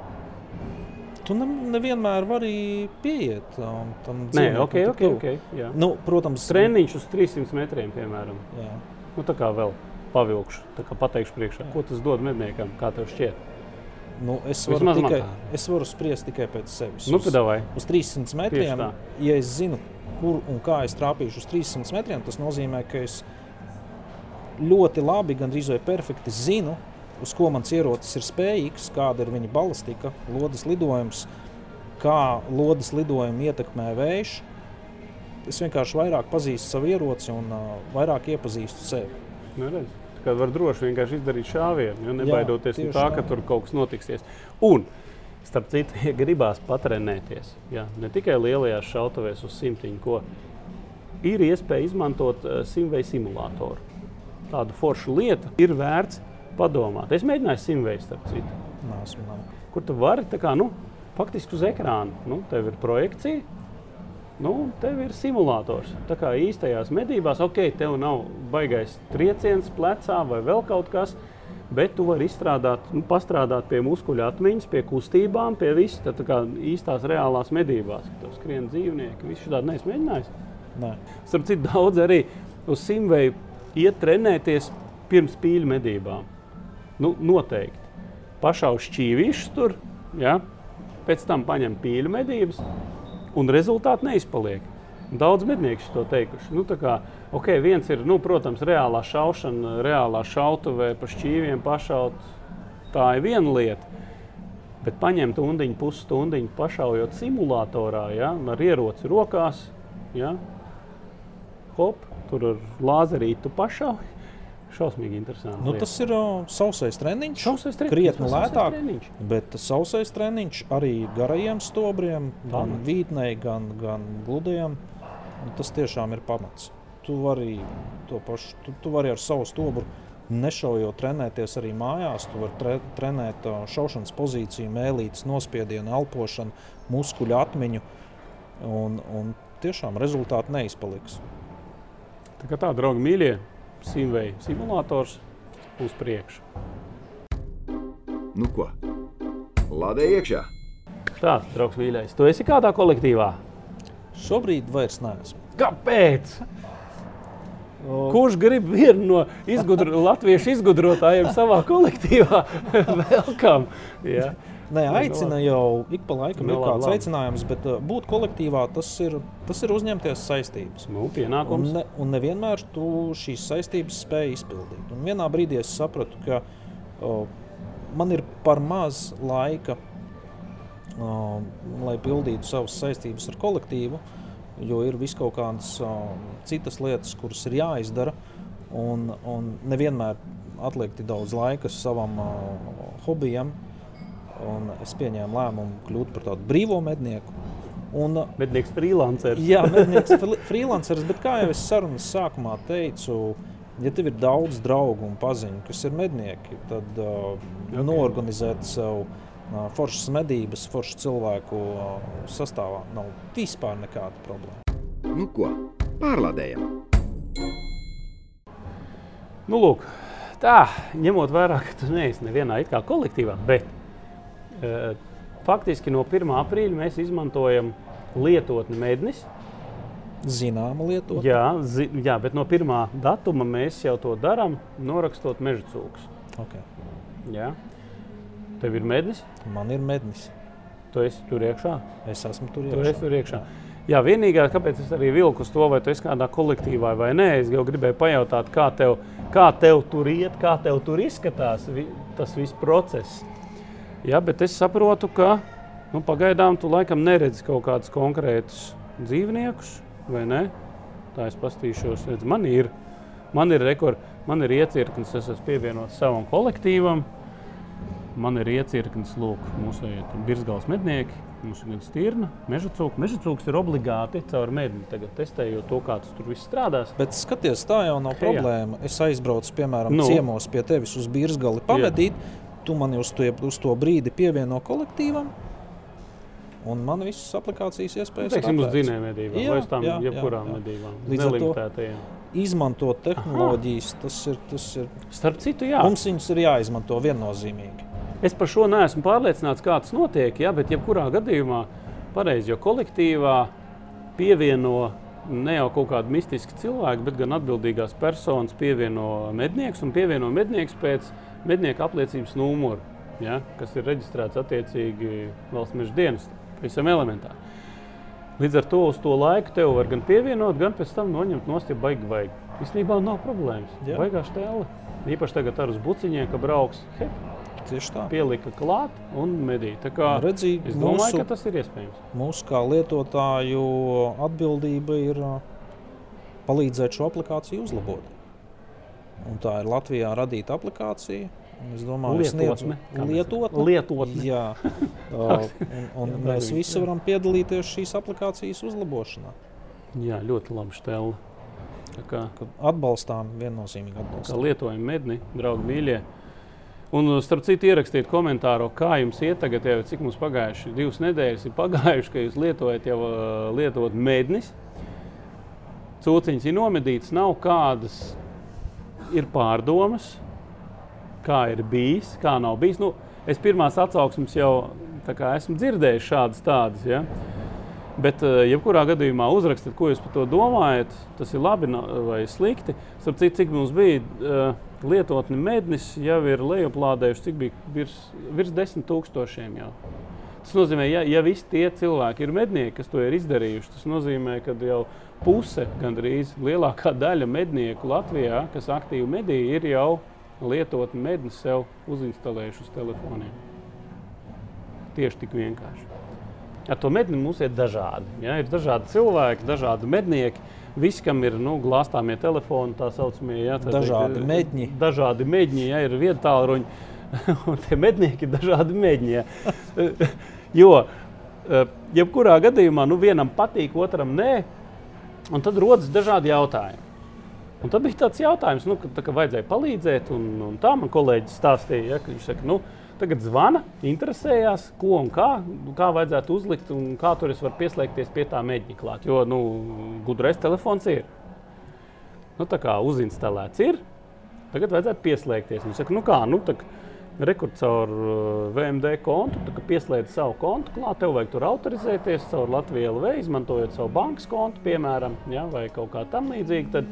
Tu ne, nevienmēr vari pieiet um, tam Nē, dzīvniekam ok, tik ok. tuvu. okay jā. Nu, protams, Treniņš uz 300 metriem, piemēram. Jā. Nu, tā kā vēl pavilkšu, tā kā pateikšu priekšā, ko tas dod medniekam, kā tev šķiet. Nu, es, varu Vismaz tikai, es varu spriest tikai pēc sevis. Nu, Uz- uz 300 metriem, ja es zinu, kur un kā es trāpīšu uz 300 metriem, tas nozīmē, ka es ļoti labi, gandrīz vai perfekti zinu, uz ko mans ierocis ir spējīgs, kāda ir viņa balastika, lodes lidojums, kā lodes lidojumu ietekmē vējš. Es vienkārši vairāk pazīstu savu ieroci un uh, vairāk iepazīstu sevi. Nu, redz, tā kā var droši vienkārši izdarīt šāvienu, jo nebaidoties no tieši tā, ka tur kaut kas notiksies. Un, starp citu, ja gribās patrenēties, ja, ne tikai lielajās šautuvēs uz simtiņu, ko ir iespēja izmantot simveju simulātoru. Tāda forša lieta ir vērts padomāt. Es mēģināju simveju, starp citu, Nāsmu, nā. kur tu vari tā kā, nu, faktiski uz ekrāna. Nu, tev ir projekcija, Nu, tev ir simulators. Tā kā īstajās medībās, ok, tev nav baigais trieciens plecā vai vēl kaut kas, bet tu vari izstrādāt, nu, pastrādāt pie muskuļu atmiņas, pie kustībām, pie visas tā, tā kā īstās reālās medībās. Tur skrien dzīvnieki, visu šādu neesmu mēģinājis. Nē. Starp citu, daudz arī uz simveju iet trenēties pirms pīļu medībām. Nu, noteikti. Pašā uz šķīvīšus tur, ja? pēc tam paņem pīļu medības, un rezultāti neizpaliek. Daudz mednieku to teikuši. Nu, kā, okay, viens ir, nu, protams, reālā šaušana, reālā šautavē pa šķīviem pašaut. Tā ir viena lieta. Bet paņemt stundiņu, pusstundiņu pašaujot simulatorā, ja, ar ieroci rokās, ja, hop, tur ar lāzerītu pašauju. Šausmīgi interesanti. Nu, tas ir uh, sausais treniņš. Šausmais treniņš, Krietni sausais lētāk. treniņš. Bet sausais treniņš arī garajiem stobriem, gan Pamats. vītnei, gan, gan gludajiem. nu, Tas tiešām ir pamats. Tu vari to pašu, tu, tu vari ar savu stobru nešaujot trenēties arī mājās. Tu vari tre, trenēt šaušanas pozīciju, mēlītes, nospiedienu, elpošanu, muskuļu atmiņu. Un, un tiešām rezultāti neizpaliks. Tā kā tā, draugi, mīļie, simvēja simulators uz priekšu. Nu ko, lādē iekšā! Tā, draugs, mīļais, tu esi kādā kolektīvā? Šobrīd vairs neesmu. Kāpēc? Kurš grib vienu no izgudro, latviešu izgudrotājiem savā kolektīvā? Welcome! Nē, aicina jau ik pa laikam, Nu, ir kāds aicinājums, bet uh, būt kolektīvā tas ir, tas ir uzņemties saistības. Nu, Un, pienākums. ne, un nevienmēr tu šīs saistības spēj izpildīt. Un vienā brīdī es sapratu, ka o, man ir par maz laika, o, lai pildītu savas saistības ar kolektīvu, jo ir vis kaut kādas o, citas lietas, kuras ir jāizdara. Un, un nevienmēr atliek tik daudz laika savam o, hobijam. Un es pieņēmu lēmumu kļūt par tādu brīvo mednieku. Un, Mednieks freelancer. Jā, mednieks, freelanceris, bet kā jau es sarunas sākumā teicu, ja tev ir daudz draugu un paziņu, kas ir mednieki, tad uh, okay. norganizēt sev uh, foršas medības, foršu cilvēku uh, sastāvā nav vispār nekāda problēma. Nu ko, pārlādējam! Nu, lūk, tā, ņemot vērā, ka tu neesi nevienā it kā kolektīvā, bet faktiski no 1. aprīļa mēs izmantojam lietotni mednis. Zināma lieta, Jā, zi, jā, bet no 1. datuma mēs jau to darām, norakstot meža cūkus. okay. Jā. Tev ir mednis, man ir mednis. tu esi tur iekšā. Es esmu tur Tu iekšā. esi tur iekšā. Jā, vienīgā, kāpēc es arī vilku uz to, vai tu esi kādā kolektīvā vai nē, es jau gribēju pajautāt, kā tev, kā tev tur iet, kā tev tur izskatās vi, tas viss process. Jā, bet es saprotu, ka nu, pagaidām tu laikam neredzi kaut kādus konkrētus dzīvniekus, vai ne? Tā es pastīšos, redz, man ir, man ir rekords, man ir iecirknis, es esmu pievienots savam kolektīvam. Man ir iecirknis, lūk, mūsu virsgals mednieki, mūsu gan stirna, meža cūka. Meža cūks ir obligāti caur medni. Tagad testējot to, kā tas tur viss strādās. Bet skaties, tā jau nav Jā. problēma. Es aizbraucu, piemēram, Nu. ciemos pie tevis uz Birzgali pavadīt. Tu mani uz to, uz to brīdi pievieno kolektīvam. Un man visas aplikācijas Nu, iespējas teiksim, uz atvērtas. dzinēju medībām Jā, vai uz tām jā, jā, jebkurām jā. medībām. Ar to- Nelimitētajām. Izmantot tehnoloģijas, tas ir, tas ir. Starp citu, jā. Mums viņas ir jāizmanto viennozīmīgi. Es par šo neesmu pārliecināts, kā tas notiek, jā, bet jebkurā gadījumā pareizi, jo kolektīvā pievieno ne jau kaut kādu mistisku cilvēku, bet gan atbildīgās personas pievieno mednieks un pievieno mednieks pēc mednieka apliecības numura, ja, kas ir reģistrēts attiecīgi valsts meža dienas. Visam elementāri. Līdz ar to uz to laiku tev var gan pievienot, gan pēc tam noņemt no stūra baigi. baigi. Īstenībā nav problēmas. Jā. Baigā stēle. Īpaši tagad ar uz buciņiem, ka brauks. He, Tieši tā. pielika klāt un medīja. Tā kā Redzi, es domāju, mūsu- ka tas ir iespējams. Mūsu kā lietotāju atbildība ir ā, palīdzēt šo aplikāciju uzlabot. Un tā ir Latvijā radīta aplikācija. Es domāju, ka Lietotne, lietotne. Lietotne. Jā, un, un Jā, mēs darīt, visi jā. varam piedalīties šīs aplikācijas uzlabošanā. Jā, ļoti labi Kad atbalstām, viennozīmīgi atbalstām. lietojam medni, draugi mīļie. Un, starp citu, ierakstiet komentāru, kā jums iet tagad, jau cik mums pagājuši. Divas nedēļas ir pagājušas, ka jūs lietojat jau lietot mednis. Cūciņas ir nomedītas, nav kādas ir pārdomas, kā ir bijis, kā nav bijis. Nu, es pirmās atsauksmes jau esmu dzirdējis šādas tādas. Ja? Bet, eh, jebkurā gadījumā, uzrakstiet, ko jūs par to domājat. Tas ir labi vai slikti. Starp citu, cik mums bija uh, lietotni mednis, jau ir lejuplādējuši, cik bija virs, virs desmit tūkstošiem. Jau. Tas nozīmē, ja, ja visi tie cilvēki ir mednieki, kas to ir izdarījuši, tas nozīmē, ka jau puse, gandrīz lielākā daļa mednieku Latvijā, kas aktīvi medīja, ir jau lietotni medni sev uzinstalējuši uz telefoniem. Tieši tik vienkārši. Ar to medni mums ir dažādi. Ja? Ir dažādi cilvēki, dažādi mednieki. Visi, kam ir nu, glāstāmie telefoni, tā saucamie, ja, tā Dažādi teikt, medņi. Dažādi medņi, ja ir vieta tālruņi. Un tie mednieki ir dažādi. Ja. jo, eh, jebkurā gadījumā, nu, vienam patīk, otram nē. Un tad rodas dažādi jautājumi. Un tad bija tāds jautājums, nu, ka, tā, ka vajadzēja palīdzēt. Un, un tā man kolēģis stāstīja, ja, ka viņš saka, nu, tagad zvana, interesējās, ko un kā, kā vajadzētu uzlikt un kā tur es varu pieslēgties pie tā mēģinājuma klāt. Jo nu, gudrais telefons ir. Nu, tā kā uzinstalēts ir, tagad vajadzētu pieslēgties. Viņš saka, nu kā, nu, tā, Rekords caur uh, VMD kontu, tā kā pieslēdz savu kontu, klāt, tev vajag tur autorizēties caur Latviju LV, izmantojot savu bankas kontu, piemēram, ja, vai kaut kā tam līdzīga. Tad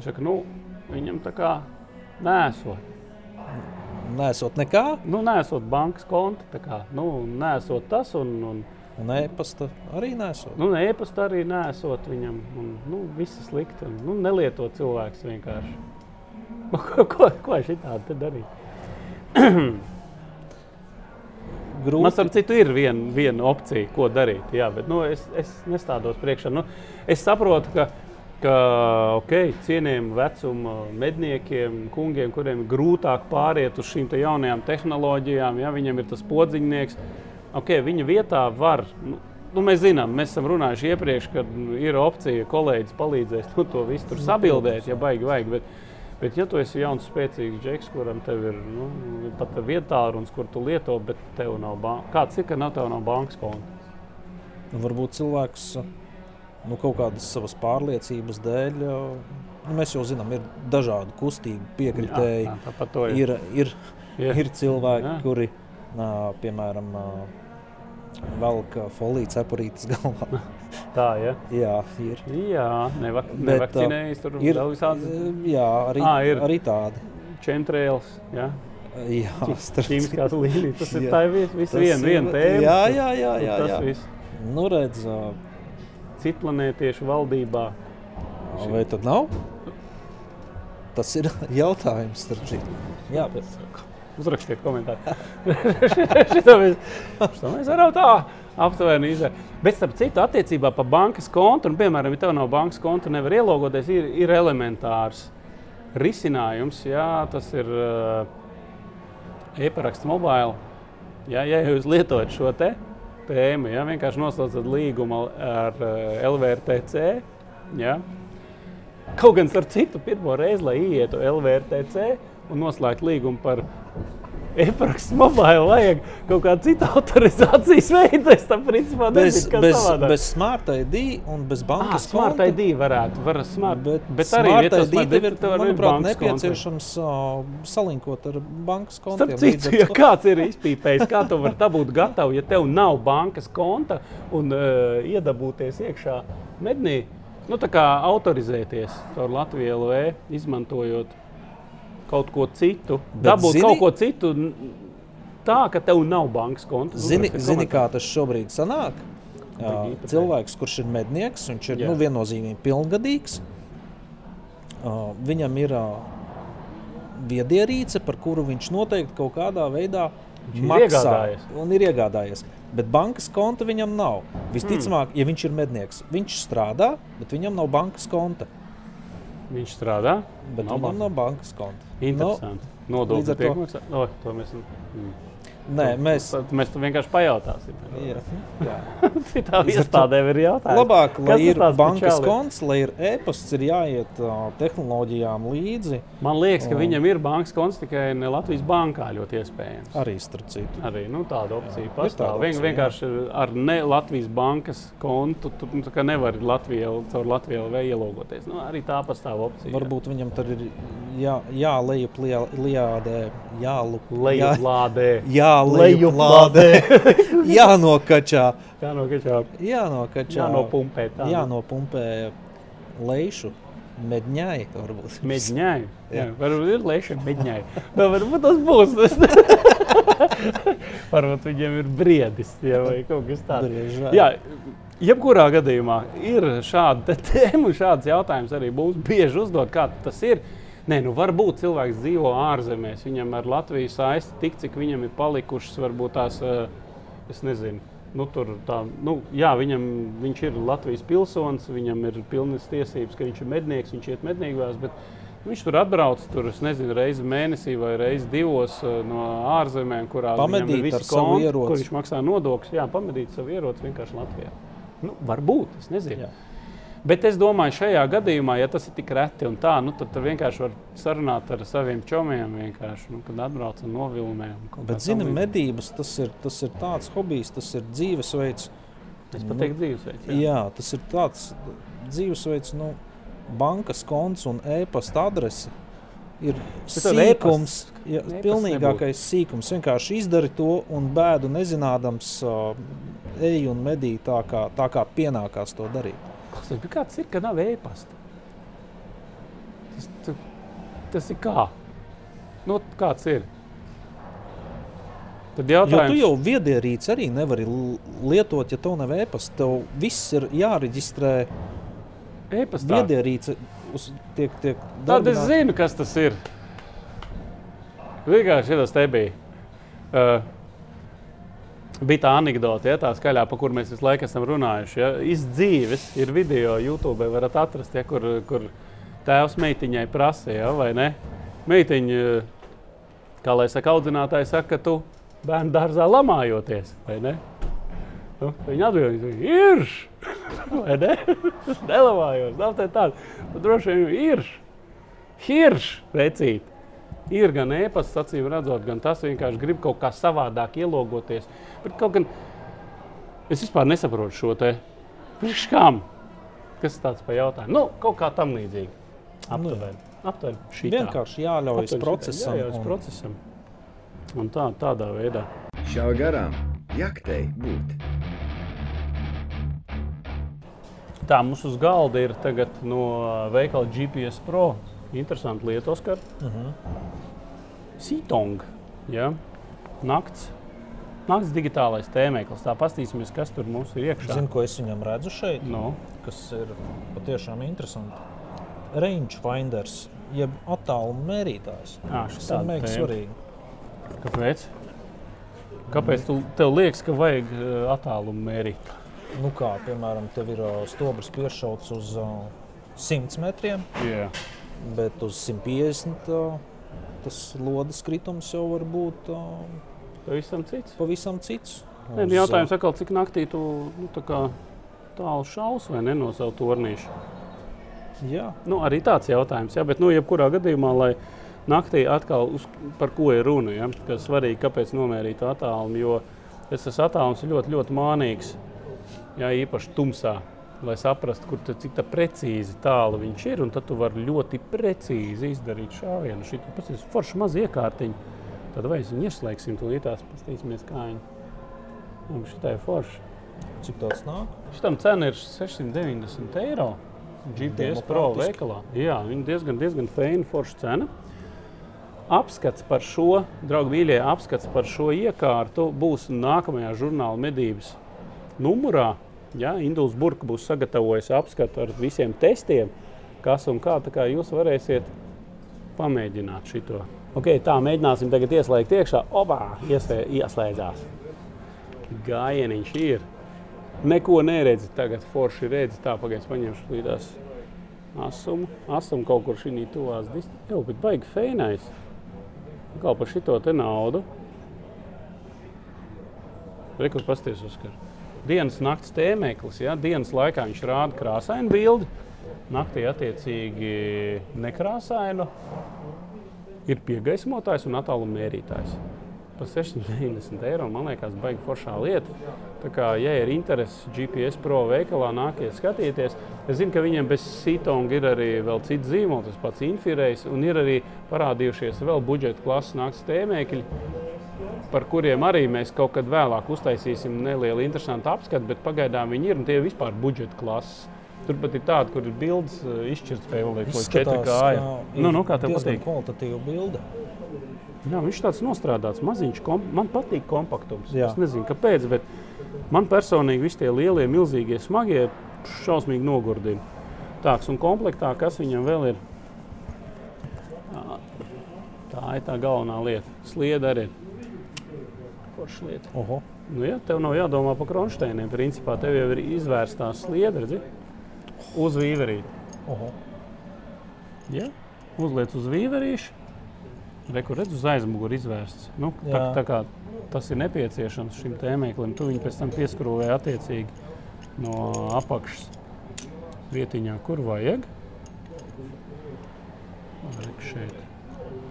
Viņš saka, nu, viņam tā kā nesot. Nesot nekā, Nu, nesot bankas konta, tā kā, nu, nesot tas un, un un e-pasta arī nesot. nu, e-pasta arī nesot viņam. Un, nu, viss ir slikti. Un, nu, nelieto cilvēks vienkārši. Ko, ko, ko šitādi te darīt? Man Grūti. starp citu ir viena, viena opcija, ko darīt. Jā, bet nu, es, es nestādos priekšā. Nu, es saprotu, ka, ka okay, cienījamiem vecuma medniekiem, kungiem, kuriem ir grūtāk pāriet uz šīm te jaunajām tehnoloģijām, ja viņam ir tas podziņnieks, okay, viņa vietā var. Nu, Nu, mēs zinām, mēs esam runājuši iepriekš, ka nu, ir opcija, ka kolēģis palīdzēs nu, to visu tur sabildēt, ja baigi vajag. Bet, bet, ja tu esi jauns, spēcīgs džeks, kuram tev ir nu, pat vietā runas, kur tu lieto, bet tev nav bankas, kāds ir, ka nav tev nav bankas konta? Nu, varbūt cilvēks nu, kaut kādas savas pārliecības dēļ. Nu, mēs jau zinām, ir dažādi kustību piekritēji. Jā, jā, to ir. Ir, ir, Jā. ir cilvēki, Jā. kuri, nā, piemēram, velk folijas apurītas galvā. Tā, ja? Jā, ir. Jā, nevak Bet, nevakcinējas, tur ir vēl visādi ā, jā, arī, Ā, ir. arī tādi. čemtrēls, ja? Jā, starp ķīmiskās līnijas. Tas ir Jā. tā viss, vis Tas viena, tēma. Jā, jā, jā. Tur jā, Tas jā. viss. Nu, redz, ā, Citplanētiešu valdībā. vai tad nav? Tas ir jautājums, starp citu. Jā, bet Uzrakstiet komentāru. Šito mēs, šito mēs varam tā aptuveni izdarīt. Bet, starp citu, attiecībā par bankas kontu, un, piemēram, ja tev nav bankas konta, nevar ielogoties, ir, ir elementārs risinājums. Jā, tas ir uh, e-paraksts mobile. Jā, ja jūs lietojat šo te tēmu, ja vienkārši noslēdzat līgumu ar uh, LVRTC. Jā. Kaut gan ar citu pirmo reizi, lai ietu LVRTC un noslēgtu līgumu par e-parakstu mobile, vajag kaut kādu citu autorizācijas veidu. Es tam principā bez, nezinu, kas bez, savādāk. bez smart ID un bez Ah, bankas smart konta. ID varētu, var smart, Bet, bet arī smart ID ir, būt manuprāt, nepieciešams uh, salinkot ar bankas kontiem. Starp citu, ja kāds ir izpīpējis, kā tu vari dabūt gatavu, ja tev nav bankas konta un uh, iedabūties iekšā mednī, nu tā kā autorizēties caur Latviju LV, izmantojot kaut ko citu, Bet dabūt zini- kaut ko citu tā, ka tev nav bankas konta. Zini, zini, kā tas šobrīd sanāk? Jā, cilvēks, kurš ir mednieks, viņš ir Jā. nu, viennozīmīgi pilngadīgs. Uh, viņam ir uh, viedierīce, par kuru viņš noteikti kaut kādā veidā Viņš ir maksā iegādājies. un ir iegādājies. Bet bankas konta viņam nav. Visticamāk, ja viņš ir mednieks, viņš strādā, bet viņam nav bankas konta. Viņš strādā. Bet nav viņam bankas. nav bankas konta. Interesanti. līdz Nodokļi ar tiek to- maksāti. O, to mēs, mm. Nē, mēs. Tad mēs tam vienkārši pajautāsim. Jā, jā. To iestādēm ir jautājums. Labāk, lai Kas ir bankas konts, lai ir e-pasts, ir jāiet uh, tehnoloģijām līdzi. Man liekas, ka Un- viņam ir bankas konts tikai ne Latvijas bankā ļoti iespējams. Arī starp citu. Arī nu, tāda opcija ir pastāv. Vien, vienkārši ar ne Latvijas bankas kontu tu nu, nevari Latvijā, caur Latviju LV ielogoties. Nu, arī tā pastāv opcija. Varbūt viņam tur ir jā, jālejuplādē, jālup, jā, Lejuplādē. Jālejuplādē, jānokačā, Jā, no kačā. jānokačā, Jānopumpē. tā. jānopumpē lejušu medņai. Varbūt. Mēģināju. Jā, Jā. varbūt ir lēšana, mēģināju. Bet varbūt tas būs. varbūt viņiem ir briedis jā, vai kaut kas tāds. Briežā. Jā, jebkurā gadījumā ir šāda tēma, un šāds jautājums arī būs bieži uzdot, kā tas ir. Nē, nu varbūt cilvēks dzīvo ārzemēs, viņam ar Latviju saisti tik, cik viņam ir palikušas, varbūt tās, eh, es nezinu. Nu, tur tā, nu, jā, viņam, viņš ir Latvijas pilsonis, viņam ir pilnas tiesības, ka viņš ir mednieks, viņš iet medniekās. Bet viņš tur atbrauc tur, es nezinu, reizi mēnesī vai reizi divos eh, no ārzemēm, kurā viņam Pamedīt ir visi ar savu konti, ieroci. kur viņš maksā nodokļus. Jā, pamedīt savu ieroci vienkārši Latvijā. Nu, varbūt, es nezinu. Jā. Bet es domāju, šajā gadījumā, ja tas ir tik reti un tā, nu, tad tur vienkārši var sarunāt ar saviem čomiem, nu, kad atbrauc un novilnē. un Bet, līdzīgi. medības tas ir, tas ir tāds hobijs, tas ir dzīvesveids. Es pat teiktu dzīvesveids. Jā. jā, tas ir tāds dzīvesveids, nu, bankas konts un e-pasta adrese. Ir sīkums, e-pasts pilnīgākais sīkums. Vienkārši izdari to un bēdu nezinādams, uh, ej un medī tā, kā, tā kā pienākās to darīt. Klausies, bet Kāds ir, ka nav e-pasta? Tas, tu, tas ir kā? Nu, kāds ir? Tad Jo jautājums, tu jau viedierīci arī nevari lietot, ja tev nav e-pasta. Tev viss ir jāreģistrē. e-pastā. Viedierīce uz, tiek, tiek Tad es zinu, kas tas ir. Vienkārši tas te bija. Uh, bija tā anekdote, ja, tā skaļā, par kur mēs visu laiku esam runājuši. Ja. Izdzīves ir video, YouTube varat atrast, ja, kur, kur tēvs meitiņai prasīja, ja, vai ne? Meitiņa, kā lai saka, audzinātāji saka, ka tu bērnu dārzā lamājoties, vai ne? Nu, viņa atbildēja, ir. Vai ne? Nelamājos, nav tā tāda. Droši vien ir. Hirš, vecīt. Ir gan e-pasta, acīm redzot, gan tas vienkārši grib kaut kā savādāk ielogoties. Bet kaut gan es vispār nesaprotu šo te priekš kam. Kas tāds par jautājumu? Nu, kaut kā tam līdzīgi. Aptuveni. Aptuveni. šitā. Vienkārši jāļaujas Aptuveni procesam. jāļaujas un- procesam. Un tā, tādā veidā. Šāva garām, jaktei būt. Tā mums uz galda ir tagad no veikala GPS Pro. Interesanti lieta, Oskar. Uh -huh. Sītong. Ja? Nakts. Nakts digitālais tēmēklis. Tā pastīsimies, kas tur mums ir iekšā. Zinu, ko es viņam redzu šeit, No. kas ir patiešām interesanti. Rangefinders, jeb attāluma mērītājs. Ā, Tas ir mega svarīgi. Kāpēc? Kāpēc tu, tev liekas, ka vajag uh, attālumu mērīt? Nu kā, piemēram, tev ir stobrs piešauts uz ā, 100 metriem, Jā. Bet uz 150 ā, tas lodes kritums jau var būt Pavisam cits. pavisam cits. Nē, Uz, nu, jautājums ā, atkal, cik naktī tu nu, tā tālu šaus vai ne no savu tornīšu? Jā, Nu, arī tāds jautājums, jā, bet nu, jebkurā gadījumā, lai naktī atkal uz, par ko ir runa, ja, kas svarīgi, kāpēc nomērīt to attālumu, jo tas attālums ir ļoti, ļoti mānīgs, jā, īpaši tumsā, lai saprastu, kur tad, cik tā precīzi tālu viņš ir, tad tu vari ļoti precīzi izdarīt šāvienu. Šī ir forša maza iekārtiņa, tad vai viņu ieslēgsim, tūlīt tās pastīsimies, kā viņi. Un šitai ir forša. cik tāds nāk? Šitam cena ir 690 eiro. GPS Pro veikalā. Jā, viņa diezgan, diezgan feina, forša cena. Apskats par šo, draugi, mīļie, apskats par šo iekārtu būs nākamajā žurnāla medības numurā. Ja, Induls Burka būs sagatavojis apskatu ar visiem testiem, kas un kā, kā jūs varēsiet pamēģināt šo. Okay, tā, mēģināsim tagad ieslēgt iekšā. Obā, ieslēdzās. Gājieniņš ir. Neko neredzi. Tagad forši redzi. Tā pagaidzi paņemšu līdās asumu. Asumu kaut kur šī tuvās distancē. Jau, bet baigi feinais. Kā par šito te naudu. Rekur pasties uzskar. Dienas nakts tēmēklis. Ja? Dienas laikā viņš rāda krāsainu bildi. Naktī attiecīgi nekrāsainu. Ir piegaismotājs un attāluma mērītājs. Par 690 eiro man liekas, baigi foršā lieta. Tā kā, ja ir interese GPS Pro veikalā, nāciet skatīties. Es zinu, ka viņiem bez Sītonga ir arī vēl cits zīmols, tas pats Infirējs, un ir arī parādījušies vēl budžeta klases naktas tēmēkļi, par kuriem arī mēs kaut kad vēlāk uztaisīsim nelielu interesantu apskatu, bet pagaidām viņi ir un tie ir vispār budžeta klases. Turpat ir tāda, kur ir bildes eh, izšķirtspēja vēl līdz 4K. Nu, nu, kā tev patīk? kvalitatīva bilde. Jā, viņš tāds nostrādāts, maziņš. Kom man patīk kompaktums. Jā. Es nezinu, kāpēc, bet man personīgi visi tie lielie, milzīgie, smagie šausmīgi nogurdina. Tāds un komplektā, kas viņam vēl ir. Tā ir tā galvenā lieta. Slieda arī ir. Forša lieta. Oho. Nu, ja, tev nav jādomā par kronšteiniem. Principā tev jau ir izvērstā slieda redzi? uz vīverīti. Oho. Ja? Uzliec uz vīverīšu. Rekur redz uz aizmuguri izvērsts. Nu, tā, Jā. tā kā tas ir nepieciešams šim tēmēklim, tu viņu pēc tam pieskrūvē attiecīgi no apakšas vietiņā, kur vajag. Rek šeit.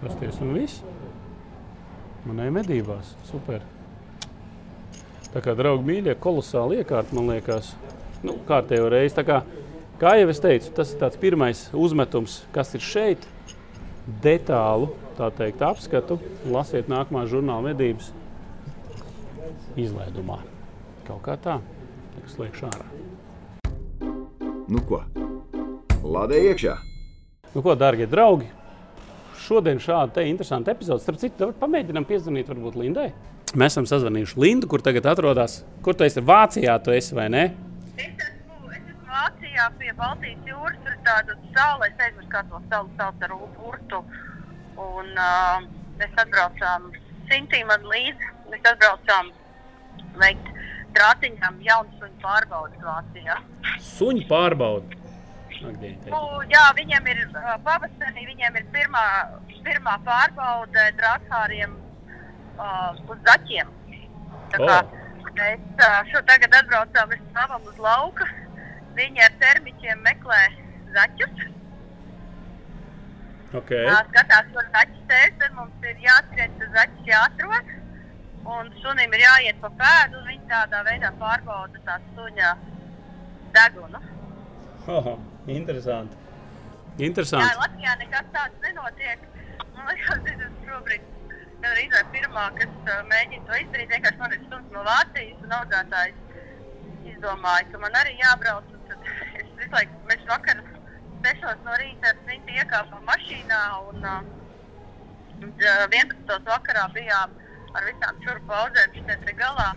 Pasties un viss. Manai medībās. Super. Tā kā draugi mīļie, kolosāli iekārta, man liekas, nu, kārtējo reizi. Tā Kā, kā jau es teicu, tas ir tāds pirmais uzmetums, kas ir šeit. Detālu, tā teikt, apskatu. Lasiet nākamā žurnāla medības izlaidumā. Kaut kā tā, tas slēgšu ārā. Nu ko? Lādē iekšā! Nu, ko, darbie draugi, šodien šāda te interesanta epizode. Starp citu, pamēģinām piezvanīt varbūt Lindai. Mēs esam sazvanījuši Lindu, kur tagad atrodas. Kur tu esi? Vācijā tu esi vai ne? Es esmu, es esmu Vācijā pie Baltijas jūras. Tur ir tāda sala, es aizmirsu, kā to salu sauc ar urtu. Un uh, mēs atbraucām, Sintī man līdzi, mēs atbraucām veikt trātiņām jaunu suņu pārbaudas Vācijā. Suņu pārbaudu. Nu, jā, viņiem ir pavasarī, viņiem ir pirmā, pirmā pārbaude drāzhāriem uz zaķiem. Tā kā mēs uh, šo tagad atbraucām, mēs stāvam uz lauka. Viņi ar termiķiem meklē zaķus. okay. Jā, skatās, kur zaķis sēž, tad mums ir jāskrien, tas zaķis jāatrod. Un sunim ir jāiet pa pēdu, un viņi tādā veidā pārbauda tā suņa degunu. Oho, interesanti. Jā, Interesanti. Latvijā nekas tāds nenotiek. Man liekas, es esmu šobrīd gandrīz vai pirmā, kas uh, mēģina to izdarīt. Vienkārši man ir stundas no Vācijas un audzētājs izdomāja, ka man arī jābrauc. Tad es visu laiku, mēs vakar sešos no rīta ar Sinti iekāpām mašīnā un uh, un, uh, 11. vakarā bijām ar visām šurpu audzēm šeit te galā.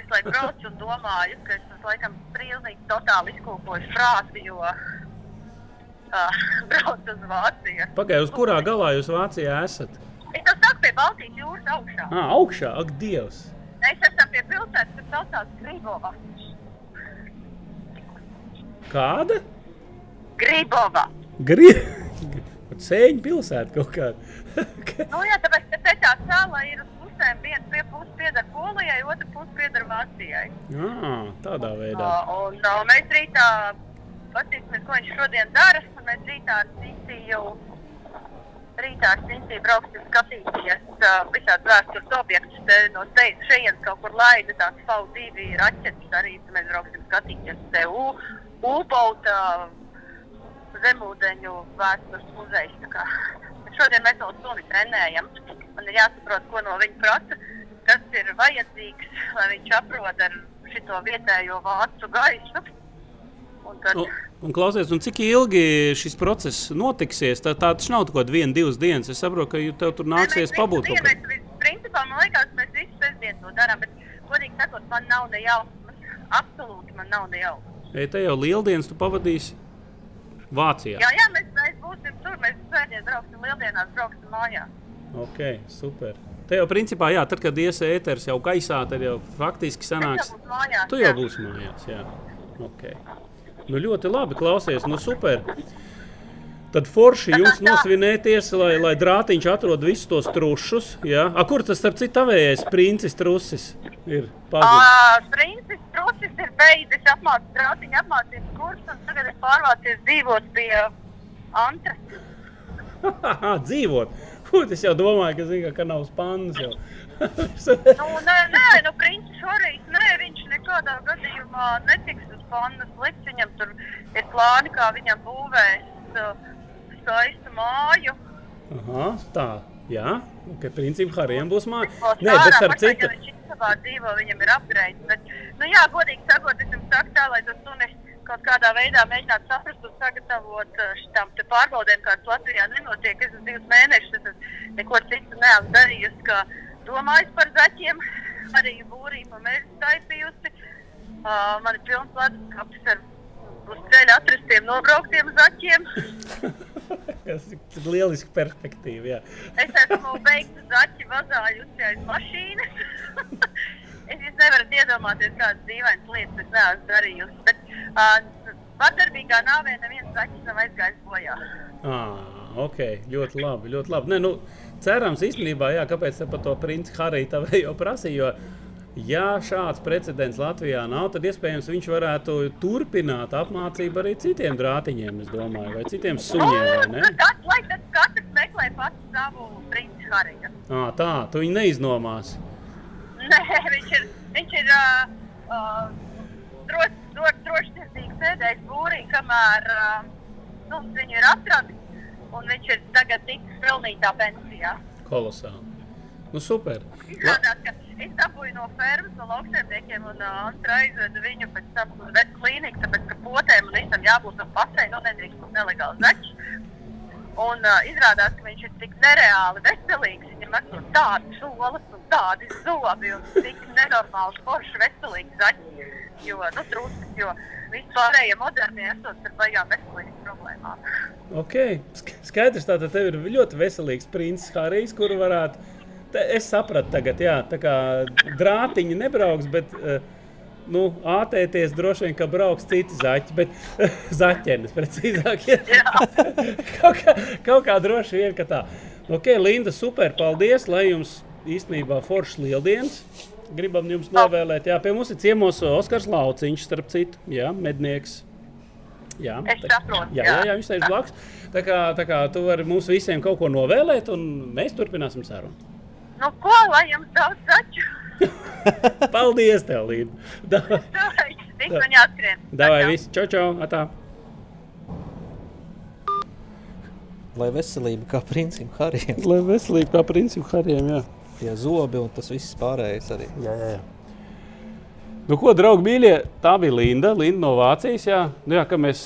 Es laiku braucu un domāju, ka es esmu laikam pilnīgi totāli izkūpojuši prātu, jo uh, braucu uz Vāciju. Pagaidiet, uz kurā galā jūs Vācijā esat? Es jau saku pie Baltijas jūras augšā. Ah, augšā, ak, Dievs! Mēs esam pie pilsētas, kas saucās Grībova. Kāda? Grībova. Grieķija. Sēņu pilsēta kaut kāda. Nu, jā, tāpēc, te tā sala ir uz pusēm. Viena pie puses pieder Polijai, otra puse pieder Vācijai. ah, tādā veidā. Uh, un uh, mēs rītā paskatīsimies, ko viņš šodien dara. un Mēs rītā ar Cintiju, rītā Cintiju brauksim skatīties uh, visādi vēstures objektus. Te no šejienes kaut kur laida tāds V2 raķetes arī. Mēs brauksim skatīties te U, U-bauta zemūdeņu vēstures muzejs. tā kā. Šodien mēs vēl suni trenējam. Man ir jāsaprot, ko no viņa prasa, kas ir vajadzīgs, lai viņš aprod ar šo vietējo vācu gaisu. Un tad, Un, un klausies, un cik ilgi šis process notiksies? Tā, tā taču nav kaut kāda viena, divas dienas. Es saprotu, ka tev tur nāksies Nē, mēs pabūt kā. mēs, vi- Principā man liekas, mēs visu sestdienu to darām, bet, godīgi sakot, man nav ne jausmas. Absolūti man nav ne jausmas. Ei, te jau lieldienas tu pavadīsi Vācijā. Jā, jā, mēs, mēs būsim tur, mēs svētdien brauksim lieldienās, brauksim mājās. Ok, super. Te jau principā, jā, tad, kad ies ēteris jau gaisā, tad jau faktiski Mēs sanāks. jau mājās. Tu jau jā. būsi mājās, jā. Okay. Nu, ļoti labi, klausies, nu super. Tad forši jums nosvinēties, lai, lai drātiņš atrod visus tos trušus. Jā. A, kur tas, starp citu, tavējais princis trusis ir? Pazudis. Princis Trusis ir beidzis apmācīt trātiņu apmācības kursu, un tagad ir pārvācies dzīvot pie Antra. Dzīvot. Būt, es jau domāju, ka, zin, ka nav spannas jau. Nu, nē, nē, nu, princis šorīt, nē, viņš nekādā gadījumā netiks uz pannas likt. Viņam tur ir plāni, kā viņam būvēs uh, skaistu māju. Aha, tā. Jā, ka principā Harijam būs māja. Nē, bet starp citu. Istabā dzīvo, viņam ir. Bet, nu jā, godīgi sakot, es jums saku tā, lai tas suni kaut kādā veidā mēģinātu saprast un sagatavot uh, šitam te pārbaudēm, kādas Latvijā nenotiek. Es esmu divus mēnešus, es neko citu neesmu darījusi, domājis par zaķiem, arī būrī pa mežu taisījusi. Uh, man ir pilns ledus kapis ar uz ceļa atrastiem nobrauktiem zaķiem. Tas ir lieliski perspektīva. Jā. Es esmu beigta zaķi vazājusi aiz mašīnas. es jūs nevarat iedomāties, kādas dīvainas lietas es neesmu darījusi. Bet uh, vardarbīgā nāvē neviens zaķis nav aizgājis bojā. Ah, ok, ļoti labi. Ļoti labi. Ne, nu, cerams, īstenībā, jā, kāpēc par to princi Hariju tā vēl jau prasīja. Jo, ja šāds precedents Latvijā nav, tad iespējams viņš varētu turpināt apmācību arī citiem drātiņiem, es domāju, vai citiem suņiem. vai ne? Nu, tas, lai tas katrs meklē pats savu princi Hariju. Ah, tā, tu viņu neiznomās. Nē, viņš ir, viņš ir uh, uh, droši, droši, drošsirdīgi sēdējis būrī, kamēr uh, nu, viņu ir atradis. Un viņš ir tagad ticis pelnītā pensijā. Kolosāli. Nu, super. Izrādās, ka es dabūju no fermas, no lauksaimniekiem, un uh, Antra aizveda viņu pēc tam uz veterināru klīniku, tāpēc, ka potēm un visam jābūt uz pasē, nu nedrīkst būt nelegāli zaķi. Un uh, izrādās, ka viņš ir tik nereāli veselīgs. Viņam ir tādas solis un tādi zobi un tik nenormāls, foršs, veselīgs zaķis. Jo, nu, trūcis, jo vispārējie modernie esot ar baigām veselības problēmām. Ok, sk- skaidrs, tātad tev ir ļoti veselīgs princis Harijs, kuru varētu. Te, es sapratu tagad, jā, tā kā drātiņi nebrauks, bet uh, nu, ātēties droši vien, ka brauks citi zaķi, bet zaķenes precīzāk. Ja? kaut, kā, kaut kā droši vien, ka tā. Ok, Linda, super, paldies, lai jums īstenībā foršs lieldienas. Gribam jums novēlēt, jā, pie mums ir ciemos Oskars Lauciņš, starp citu, jā, mednieks. Jā, Es tā- saprotu, Jā, jā, jā viņš sēž blakus. Tā kā, tā kā tu vari mums visiem kaut ko novēlēt, un mēs turpināsim sarunu. Nu, ko, lai jums daudz zaķu? Paldies, tev, Līta. Davai, jāskrien. davai viss, čau, čau, atā. Lai veselība kā princim Harijam, Lai veselība kā principu hariem, jā. Tie zobi un tas viss pārējais arī. Jā, jā, jā. Nu, ko, draugi, mīļie, tā bija Linda, Linda no Vācijas. Jā, nu, jā ka mēs,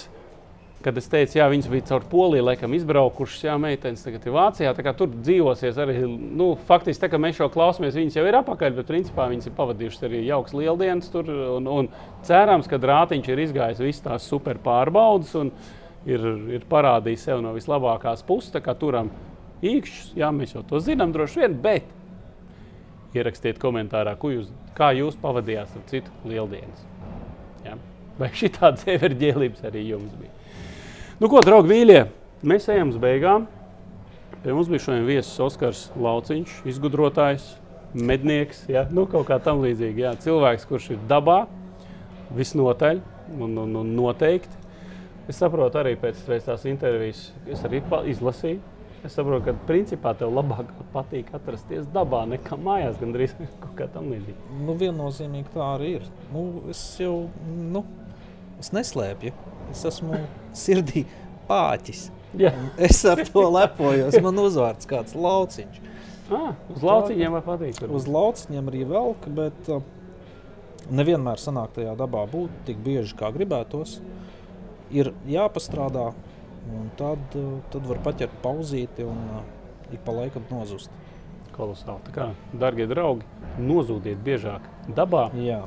kad es teicu, jā, viņas bija caur Poliju, laikam, izbraukušas, jā, meitenes tagad ir Vācijā. tā kā Tur dzīvosies arī, nu, faktiski, tā kā mēs šo klausāmies, viņas jau ir apakaļ, bet principā viņas ir pavadījušas arī jauks lieldienas tur. Un, un cerams, ka rātiņš ir izgājis visas tās super pārbaudas un ir, ir parādījis sev no vislabākās puses. Tā kā turam īkšķus, jā, mēs jau to zinām droši vien, bet ierakstiet komentārā, ko jūs, kā jūs pavadījāt ar citu lieldienas. Ja? Vai šī tāda everģēlības arī jums bija? Nu, ko, draugi, mīļie, mēs ejam uz beigām. Pie mums bija šodien viesis Oskars Lauciņš, izgudrotājs, mednieks, ja? nu, kaut kā tam līdzīgi. Jā. Cilvēks, kurš ir dabā, visnotaļ un, un, un noteikti. Es saprotu arī pēc tās intervijas, es arī izlasīju. Es saprotu, ka principā tev labāk patīk atrasties dabā nekā mājās, gandrīz kaut kā tam līdzīga. Nu, viennozīmīgi tā arī ir. Nu, es jau nu, es neslēpju. Es esmu sirdī pāķis. Jā, Es ar to lepojos. Man uzvārds kāds lauciņš. ah, uz lauciņiem man patīk. varbūt. Uz lauciņiem arī velk, bet uh, nevienmēr sanāk tajā dabā būt tik bieži, kā gribētos. Ir jāpastrādā, un tad, tad var paķert pauzīti un uh, ik pa laikam nozust. Kolosāli. Tā kā, darbie draugi, nozūdiet biežāk dabā. Jā,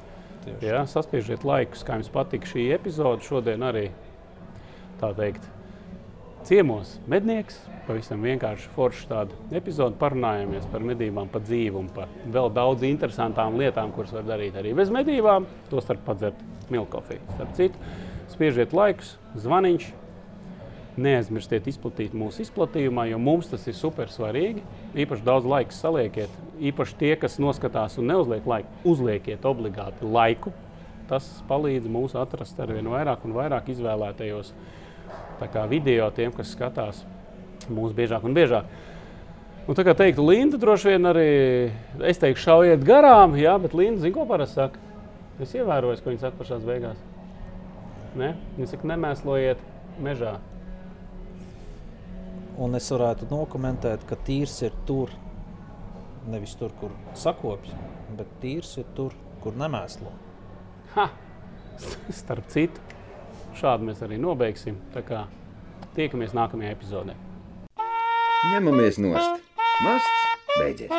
tieši Jā, saspiežiet laikus, kā jums patīk šī epizode. Šodien arī tā teikt, ciemos mednieks. Pavisam vienkārši forši tāda epizode. Parunājāmies par medībām, par dzīvi un par vēl daudz interesantām lietām, kuras var darīt arī bez medībām. Tostarp padzert milkofiju. Starp citu, spiežiet laikus, zvaniņš. Neaizmirstiet izplatīt mūsu izplatījumā, jo mums tas ir super svarīgi. Īpaši daudz laika saliekiet. Īpaši tie, kas noskatās un neuzliek laiku, uzliekiet obligāti laiku. Tas palīdz mums atrast ar vien vairāk un vairāk izvēlētajos video tiem, kas skatās mūsu biežāk un biežāk. Un tā kā teiktu, Linda droši vien arī, es teiktu, šaujiet garām, jā, bet Linda zina, ko parasti saka. Es ievēroju, ko viņa saka pašās beigās. Ne? Viņa saka, nemēslojiet mežā. Un es varētu nokomentēt, ka tīrs ir tur, nevis tur, kur sakopjas, bet tīrs ir tur, kur nemēslo. Ha! Starp citu, šādi mēs arī nobeigsim. Tā kā tiekamies nākamajā epizodē. Ņemamies nost. Masts beidzies.